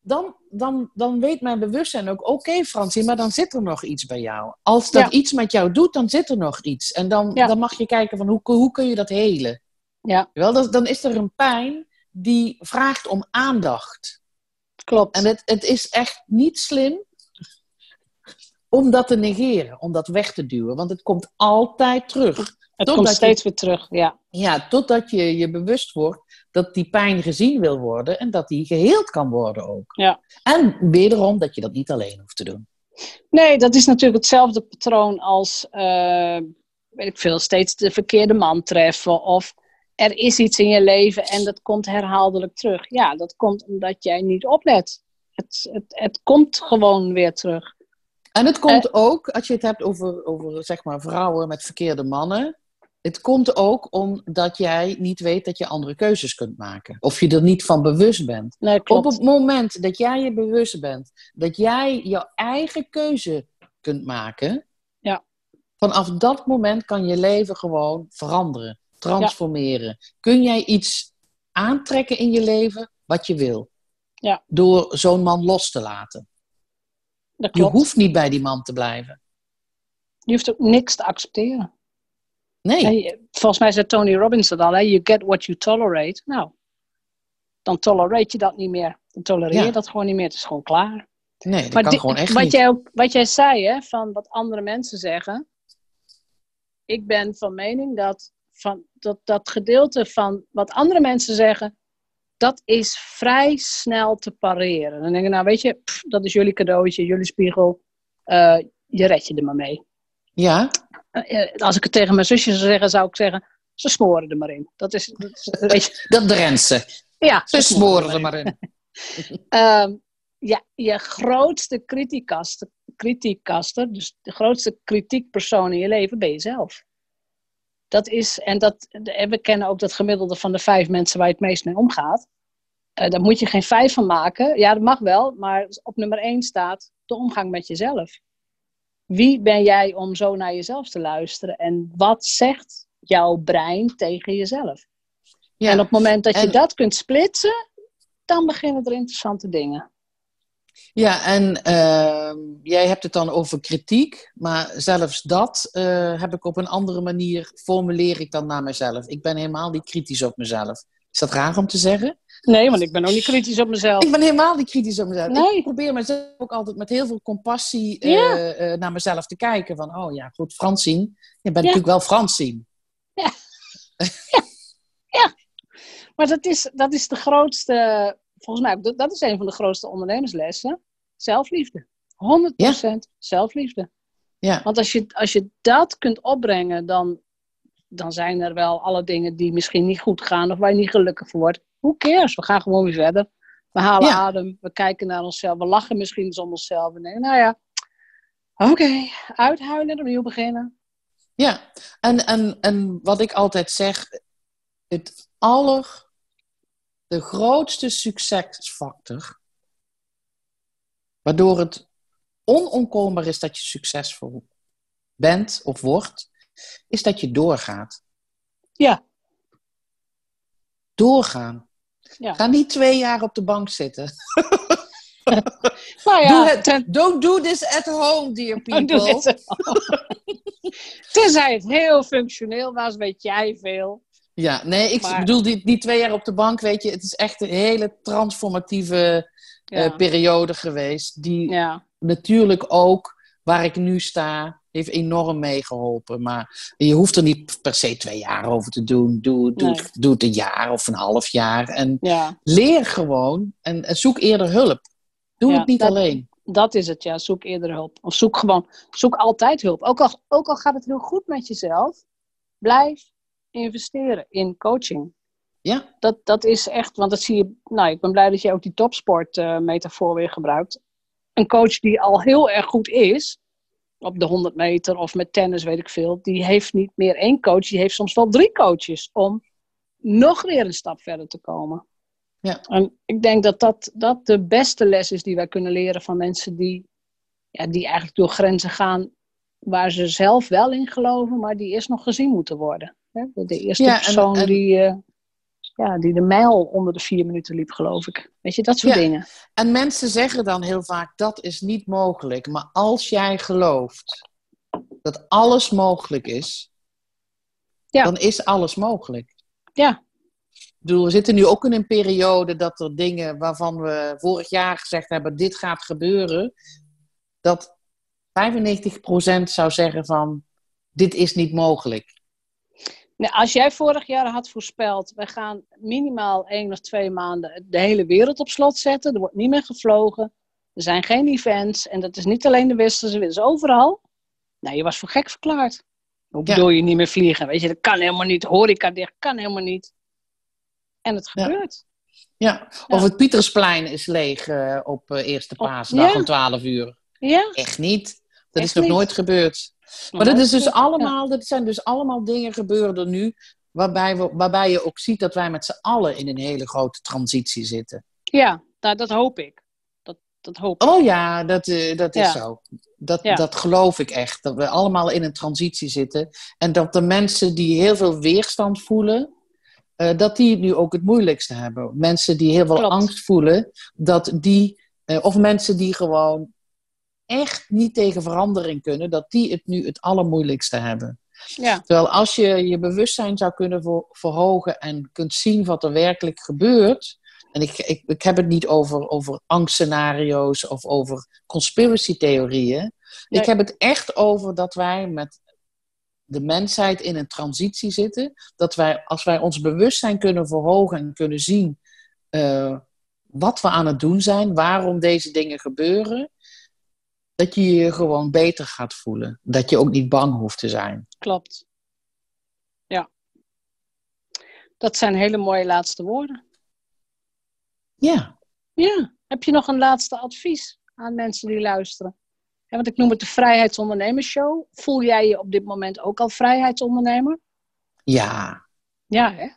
[SPEAKER 2] dan, dan, dan weet mijn bewustzijn ook, oké Fransie, maar dan zit er nog iets bij jou. Als dat
[SPEAKER 1] Ja.
[SPEAKER 2] iets met jou doet, dan zit er nog iets. En dan,
[SPEAKER 1] Ja.
[SPEAKER 2] dan mag je kijken van hoe, hoe kun je dat helen.
[SPEAKER 1] Ja.
[SPEAKER 2] Wel, dan, dan is er een pijn die vraagt om aandacht.
[SPEAKER 1] Klopt.
[SPEAKER 2] En het, het is echt niet slim om dat te negeren, om dat weg te duwen. Want het komt altijd terug.
[SPEAKER 1] het
[SPEAKER 2] totdat
[SPEAKER 1] komt
[SPEAKER 2] je-
[SPEAKER 1] steeds weer terug. Ja.
[SPEAKER 2] Ja, totdat je je bewust wordt dat die pijn gezien wil worden en dat die geheeld kan worden ook.
[SPEAKER 1] Ja.
[SPEAKER 2] En wederom dat je dat niet alleen hoeft te doen.
[SPEAKER 1] Nee, dat is natuurlijk hetzelfde patroon als, eh, weet ik veel, steeds de verkeerde man treffen. Of er is iets in je leven en dat komt herhaaldelijk terug. Ja, dat komt omdat jij niet oplet. Het, het, het komt gewoon weer terug.
[SPEAKER 2] En het komt ook, als je het hebt over, over zeg maar, vrouwen met verkeerde mannen. Het komt ook omdat jij niet weet dat je andere keuzes kunt maken. Of je er niet van bewust bent.
[SPEAKER 1] Nee.
[SPEAKER 2] Op het moment dat jij je bewust bent dat jij jouw eigen keuze kunt maken,
[SPEAKER 1] Ja.
[SPEAKER 2] vanaf dat moment kan je leven gewoon veranderen, transformeren. Kun jij iets aantrekken in je leven wat je wil?
[SPEAKER 1] Ja.
[SPEAKER 2] Door zo'n man los te laten.
[SPEAKER 1] Dat
[SPEAKER 2] Je hoeft niet bij die man te blijven.
[SPEAKER 1] Je hoeft ook niks te accepteren.
[SPEAKER 2] Nee.
[SPEAKER 1] Volgens mij zei Tony Robbins dat al, hè? you get what you tolerate. Nou, dan tolerate je dat niet meer. Dan tolereer je
[SPEAKER 2] Ja.
[SPEAKER 1] dat gewoon niet meer. Het is gewoon klaar.
[SPEAKER 2] Nee, dat
[SPEAKER 1] Maar
[SPEAKER 2] kan gewoon echt
[SPEAKER 1] wat
[SPEAKER 2] niet.
[SPEAKER 1] Jij ook, wat jij zei, hè, van wat andere mensen zeggen. Ik ben van mening dat, van, dat dat gedeelte van wat andere mensen zeggen, dat is vrij snel te pareren. Dan denk ik, nou weet je, pff, dat is jullie cadeautje, jullie spiegel. Eh, je red je er maar mee.
[SPEAKER 2] Ja,
[SPEAKER 1] Eh, eh, als ik het tegen mijn zusje zou zeggen, zou ik zeggen, ze smoren er maar in. Dat is, dat is weet je,
[SPEAKER 2] dat Drentse.
[SPEAKER 1] ja,
[SPEAKER 2] Ze smoren er maar in.
[SPEAKER 1] Ehm, ja, je grootste criticas, kritiekkaster, dus de grootste kritiekpersoon in je leven, ben je zelf. Dat is, en dat, we kennen ook dat gemiddelde van de vijf mensen waar je het meest mee omgaat. Uh, daar moet je geen vijf van maken. Ja, dat mag wel, maar op nummer één staat de omgang met jezelf. Wie ben jij om zo naar jezelf te luisteren? En wat zegt jouw brein tegen jezelf? Ja, en op het moment dat je dat kunt splitsen, dan beginnen er interessante dingen.
[SPEAKER 2] Ja, en uh, jij hebt het dan over kritiek, maar zelfs dat uh, heb ik op een andere manier, formuleer ik dan naar mezelf. Ik ben helemaal niet kritisch op mezelf. Is dat raar om te zeggen?
[SPEAKER 1] Nee, want ik ben ook niet kritisch op mezelf.
[SPEAKER 2] Ik ben helemaal niet kritisch op mezelf. Nee. Ik probeer mezelf ook altijd met heel veel compassie uh, naar mezelf te kijken. Van, oh ja, goed, Fransien. Je bent natuurlijk wel Fransien.
[SPEAKER 1] Ja. ja. ja. Maar dat is, dat is de grootste volgens mij, dat is een van de grootste ondernemerslessen. Zelfliefde. 100% zelfliefde. Ja. Want als je, als je dat kunt opbrengen, dan, dan zijn er wel alle dingen die misschien niet goed gaan of waar je niet gelukkig voor wordt. Hoe cares? We gaan gewoon weer verder. We halen adem, we kijken naar onszelf, we lachen misschien eens om onszelf en denken, nou ja, oké, uithuilen en opnieuw beginnen.
[SPEAKER 2] Ja, en, en, en wat ik altijd zeg, het aller de grootste succesfactor, waardoor het onomkoombaar is dat je succesvol bent of wordt, is dat je doorgaat.
[SPEAKER 1] Ja.
[SPEAKER 2] Doorgaan. Ja. Ga niet twee jaar op de bank zitten.
[SPEAKER 1] nou ja,
[SPEAKER 2] do don't do this at home, dear people.
[SPEAKER 1] Tenzij het heel functioneel was, weet jij veel.
[SPEAKER 2] Ja, nee, ik bedoel die, die twee jaar op de bank, weet je, het is echt een hele transformatieve eh, periode geweest. Die ja. natuurlijk ook, waar ik nu sta, heeft enorm meegeholpen. Maar je hoeft er niet per se twee jaar over te doen. Doe, doe, het, doe het een jaar of een half jaar. En leer gewoon en, en, zoek eerder hulp. Doe het niet alleen.
[SPEAKER 1] Dat is het, ja. Zoek eerder hulp. Of zoek gewoon, zoek altijd hulp. Ook al, ook al gaat het heel goed met jezelf, blijf investeren in coaching.
[SPEAKER 2] Ja.
[SPEAKER 1] Dat, dat is echt, want dat zie je, nou, ik ben blij dat je ook die topsport-metafoor weer gebruikt. Een coach die al heel erg goed is, op de 100 meter of met tennis, weet ik veel, die heeft niet meer één coach, die heeft soms wel drie coaches om nog weer een stap verder te komen.
[SPEAKER 2] Ja.
[SPEAKER 1] En ik denk dat, dat dat de beste les is die wij kunnen leren van mensen die, ja, die eigenlijk door grenzen gaan waar ze zelf wel in geloven, maar die eerst nog gezien moeten worden. De eerste persoon Die, uh, ja, die de mijl onder de vier minuten liep, geloof ik. Weet je, dat soort ja. dingen.
[SPEAKER 2] En mensen zeggen dan heel vaak, dat is niet mogelijk. Maar als jij gelooft dat alles mogelijk is, ja. dan is alles mogelijk.
[SPEAKER 1] Ja.
[SPEAKER 2] Ik bedoel, we zitten nu ook in een periode dat er dingen waarvan we vorig jaar gezegd hebben, dit gaat gebeuren, dat 95% zou zeggen van, dit is niet mogelijk.
[SPEAKER 1] Nou, als jij vorig jaar had voorspeld, we gaan minimaal één of twee maanden de hele wereld op slot zetten. Er wordt niet meer gevlogen. Er zijn geen events. En dat is niet alleen de westerse wereld, is overal. Nou, je was voor gek verklaard. Hoe bedoel je niet meer vliegen? Weet je, dat kan helemaal niet. Horeca dicht kan helemaal niet. En het gebeurt.
[SPEAKER 2] Ja, of het Pietersplein is leeg uh, op uh, eerste paasdag om 12 uur.
[SPEAKER 1] Ja.
[SPEAKER 2] Echt niet. Dat is nog nooit gebeurd. Maar dat, is dus allemaal, dat zijn dus allemaal dingen gebeuren nu, waarbij, we, waarbij je ook ziet dat wij met z'n allen in een hele grote transitie zitten.
[SPEAKER 1] Ja, nou, dat hoop ik. Dat, dat hoop
[SPEAKER 2] ik. Oh ja, dat, uh, dat is zo. Dat, dat geloof ik echt. Dat we allemaal in een transitie zitten. En dat de mensen die heel veel weerstand voelen, uh, dat die nu ook het moeilijkste hebben. Mensen die heel veel angst voelen, dat die, uh, of mensen die gewoon echt niet tegen verandering kunnen, dat die het nu het allermoeilijkste hebben.
[SPEAKER 1] Ja.
[SPEAKER 2] Terwijl als je je bewustzijn zou kunnen verhogen en kunt zien wat er werkelijk gebeurt. En ik, ik, ik heb het niet over, over angstscenario's of over conspiracy-theorieën. Ik heb het echt over dat wij met de mensheid in een transitie zitten. Dat wij, als wij ons bewustzijn kunnen verhogen en kunnen zien uh, wat we aan het doen zijn, waarom deze dingen gebeuren, dat je je gewoon beter gaat voelen. Dat je ook niet bang hoeft te zijn.
[SPEAKER 1] Klopt. Ja. Dat zijn hele mooie laatste woorden.
[SPEAKER 2] Ja.
[SPEAKER 1] Ja. Heb je nog een laatste advies aan mensen die luisteren? want ik noem het de Vrijheidsondernemersshow. Voel jij je op dit moment ook al vrijheidsondernemer?
[SPEAKER 2] Ja.
[SPEAKER 1] Ja, hè?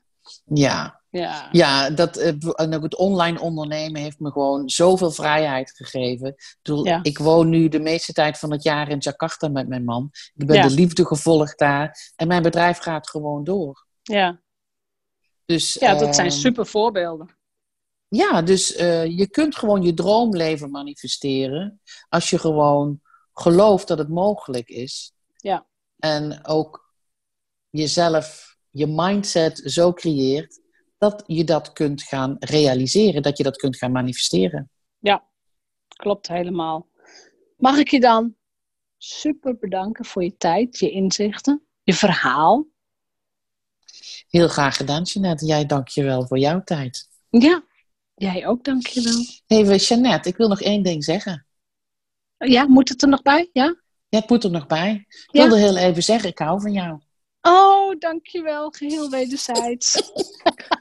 [SPEAKER 2] Ja.
[SPEAKER 1] Ja.
[SPEAKER 2] Ja, dat, eh, en ook het online ondernemen heeft me gewoon zoveel vrijheid gegeven. Ik, bedoel,
[SPEAKER 1] Ja.
[SPEAKER 2] ik woon nu de meeste tijd van het jaar in Jakarta met mijn man. Ik ben
[SPEAKER 1] Ja.
[SPEAKER 2] de liefde gevolgd daar. En mijn bedrijf gaat gewoon door.
[SPEAKER 1] Ja,
[SPEAKER 2] Dus,
[SPEAKER 1] ja dat zijn
[SPEAKER 2] ehm,
[SPEAKER 1] super voorbeelden.
[SPEAKER 2] Ja, dus eh, je kunt gewoon je droomleven manifesteren. Als je gewoon gelooft dat het mogelijk is.
[SPEAKER 1] Ja.
[SPEAKER 2] En ook jezelf, je mindset zo creëert dat je dat kunt gaan realiseren, dat je dat kunt gaan manifesteren.
[SPEAKER 1] Ja, klopt helemaal. Mag ik je dan super bedanken voor je tijd, je inzichten, je verhaal?
[SPEAKER 2] Heel graag gedaan, Jeanette. Jij dank je wel voor jouw tijd.
[SPEAKER 1] Ja, jij ook, dankjewel.
[SPEAKER 2] Even, Jeannette, ik wil nog één ding zeggen.
[SPEAKER 1] Ja, moet het er nog bij? Ja?
[SPEAKER 2] Ja, het moet er nog bij. Ik
[SPEAKER 1] Ja.
[SPEAKER 2] wilde heel even zeggen, ik hou van jou.
[SPEAKER 1] Oh, dankjewel. Geheel wederzijds.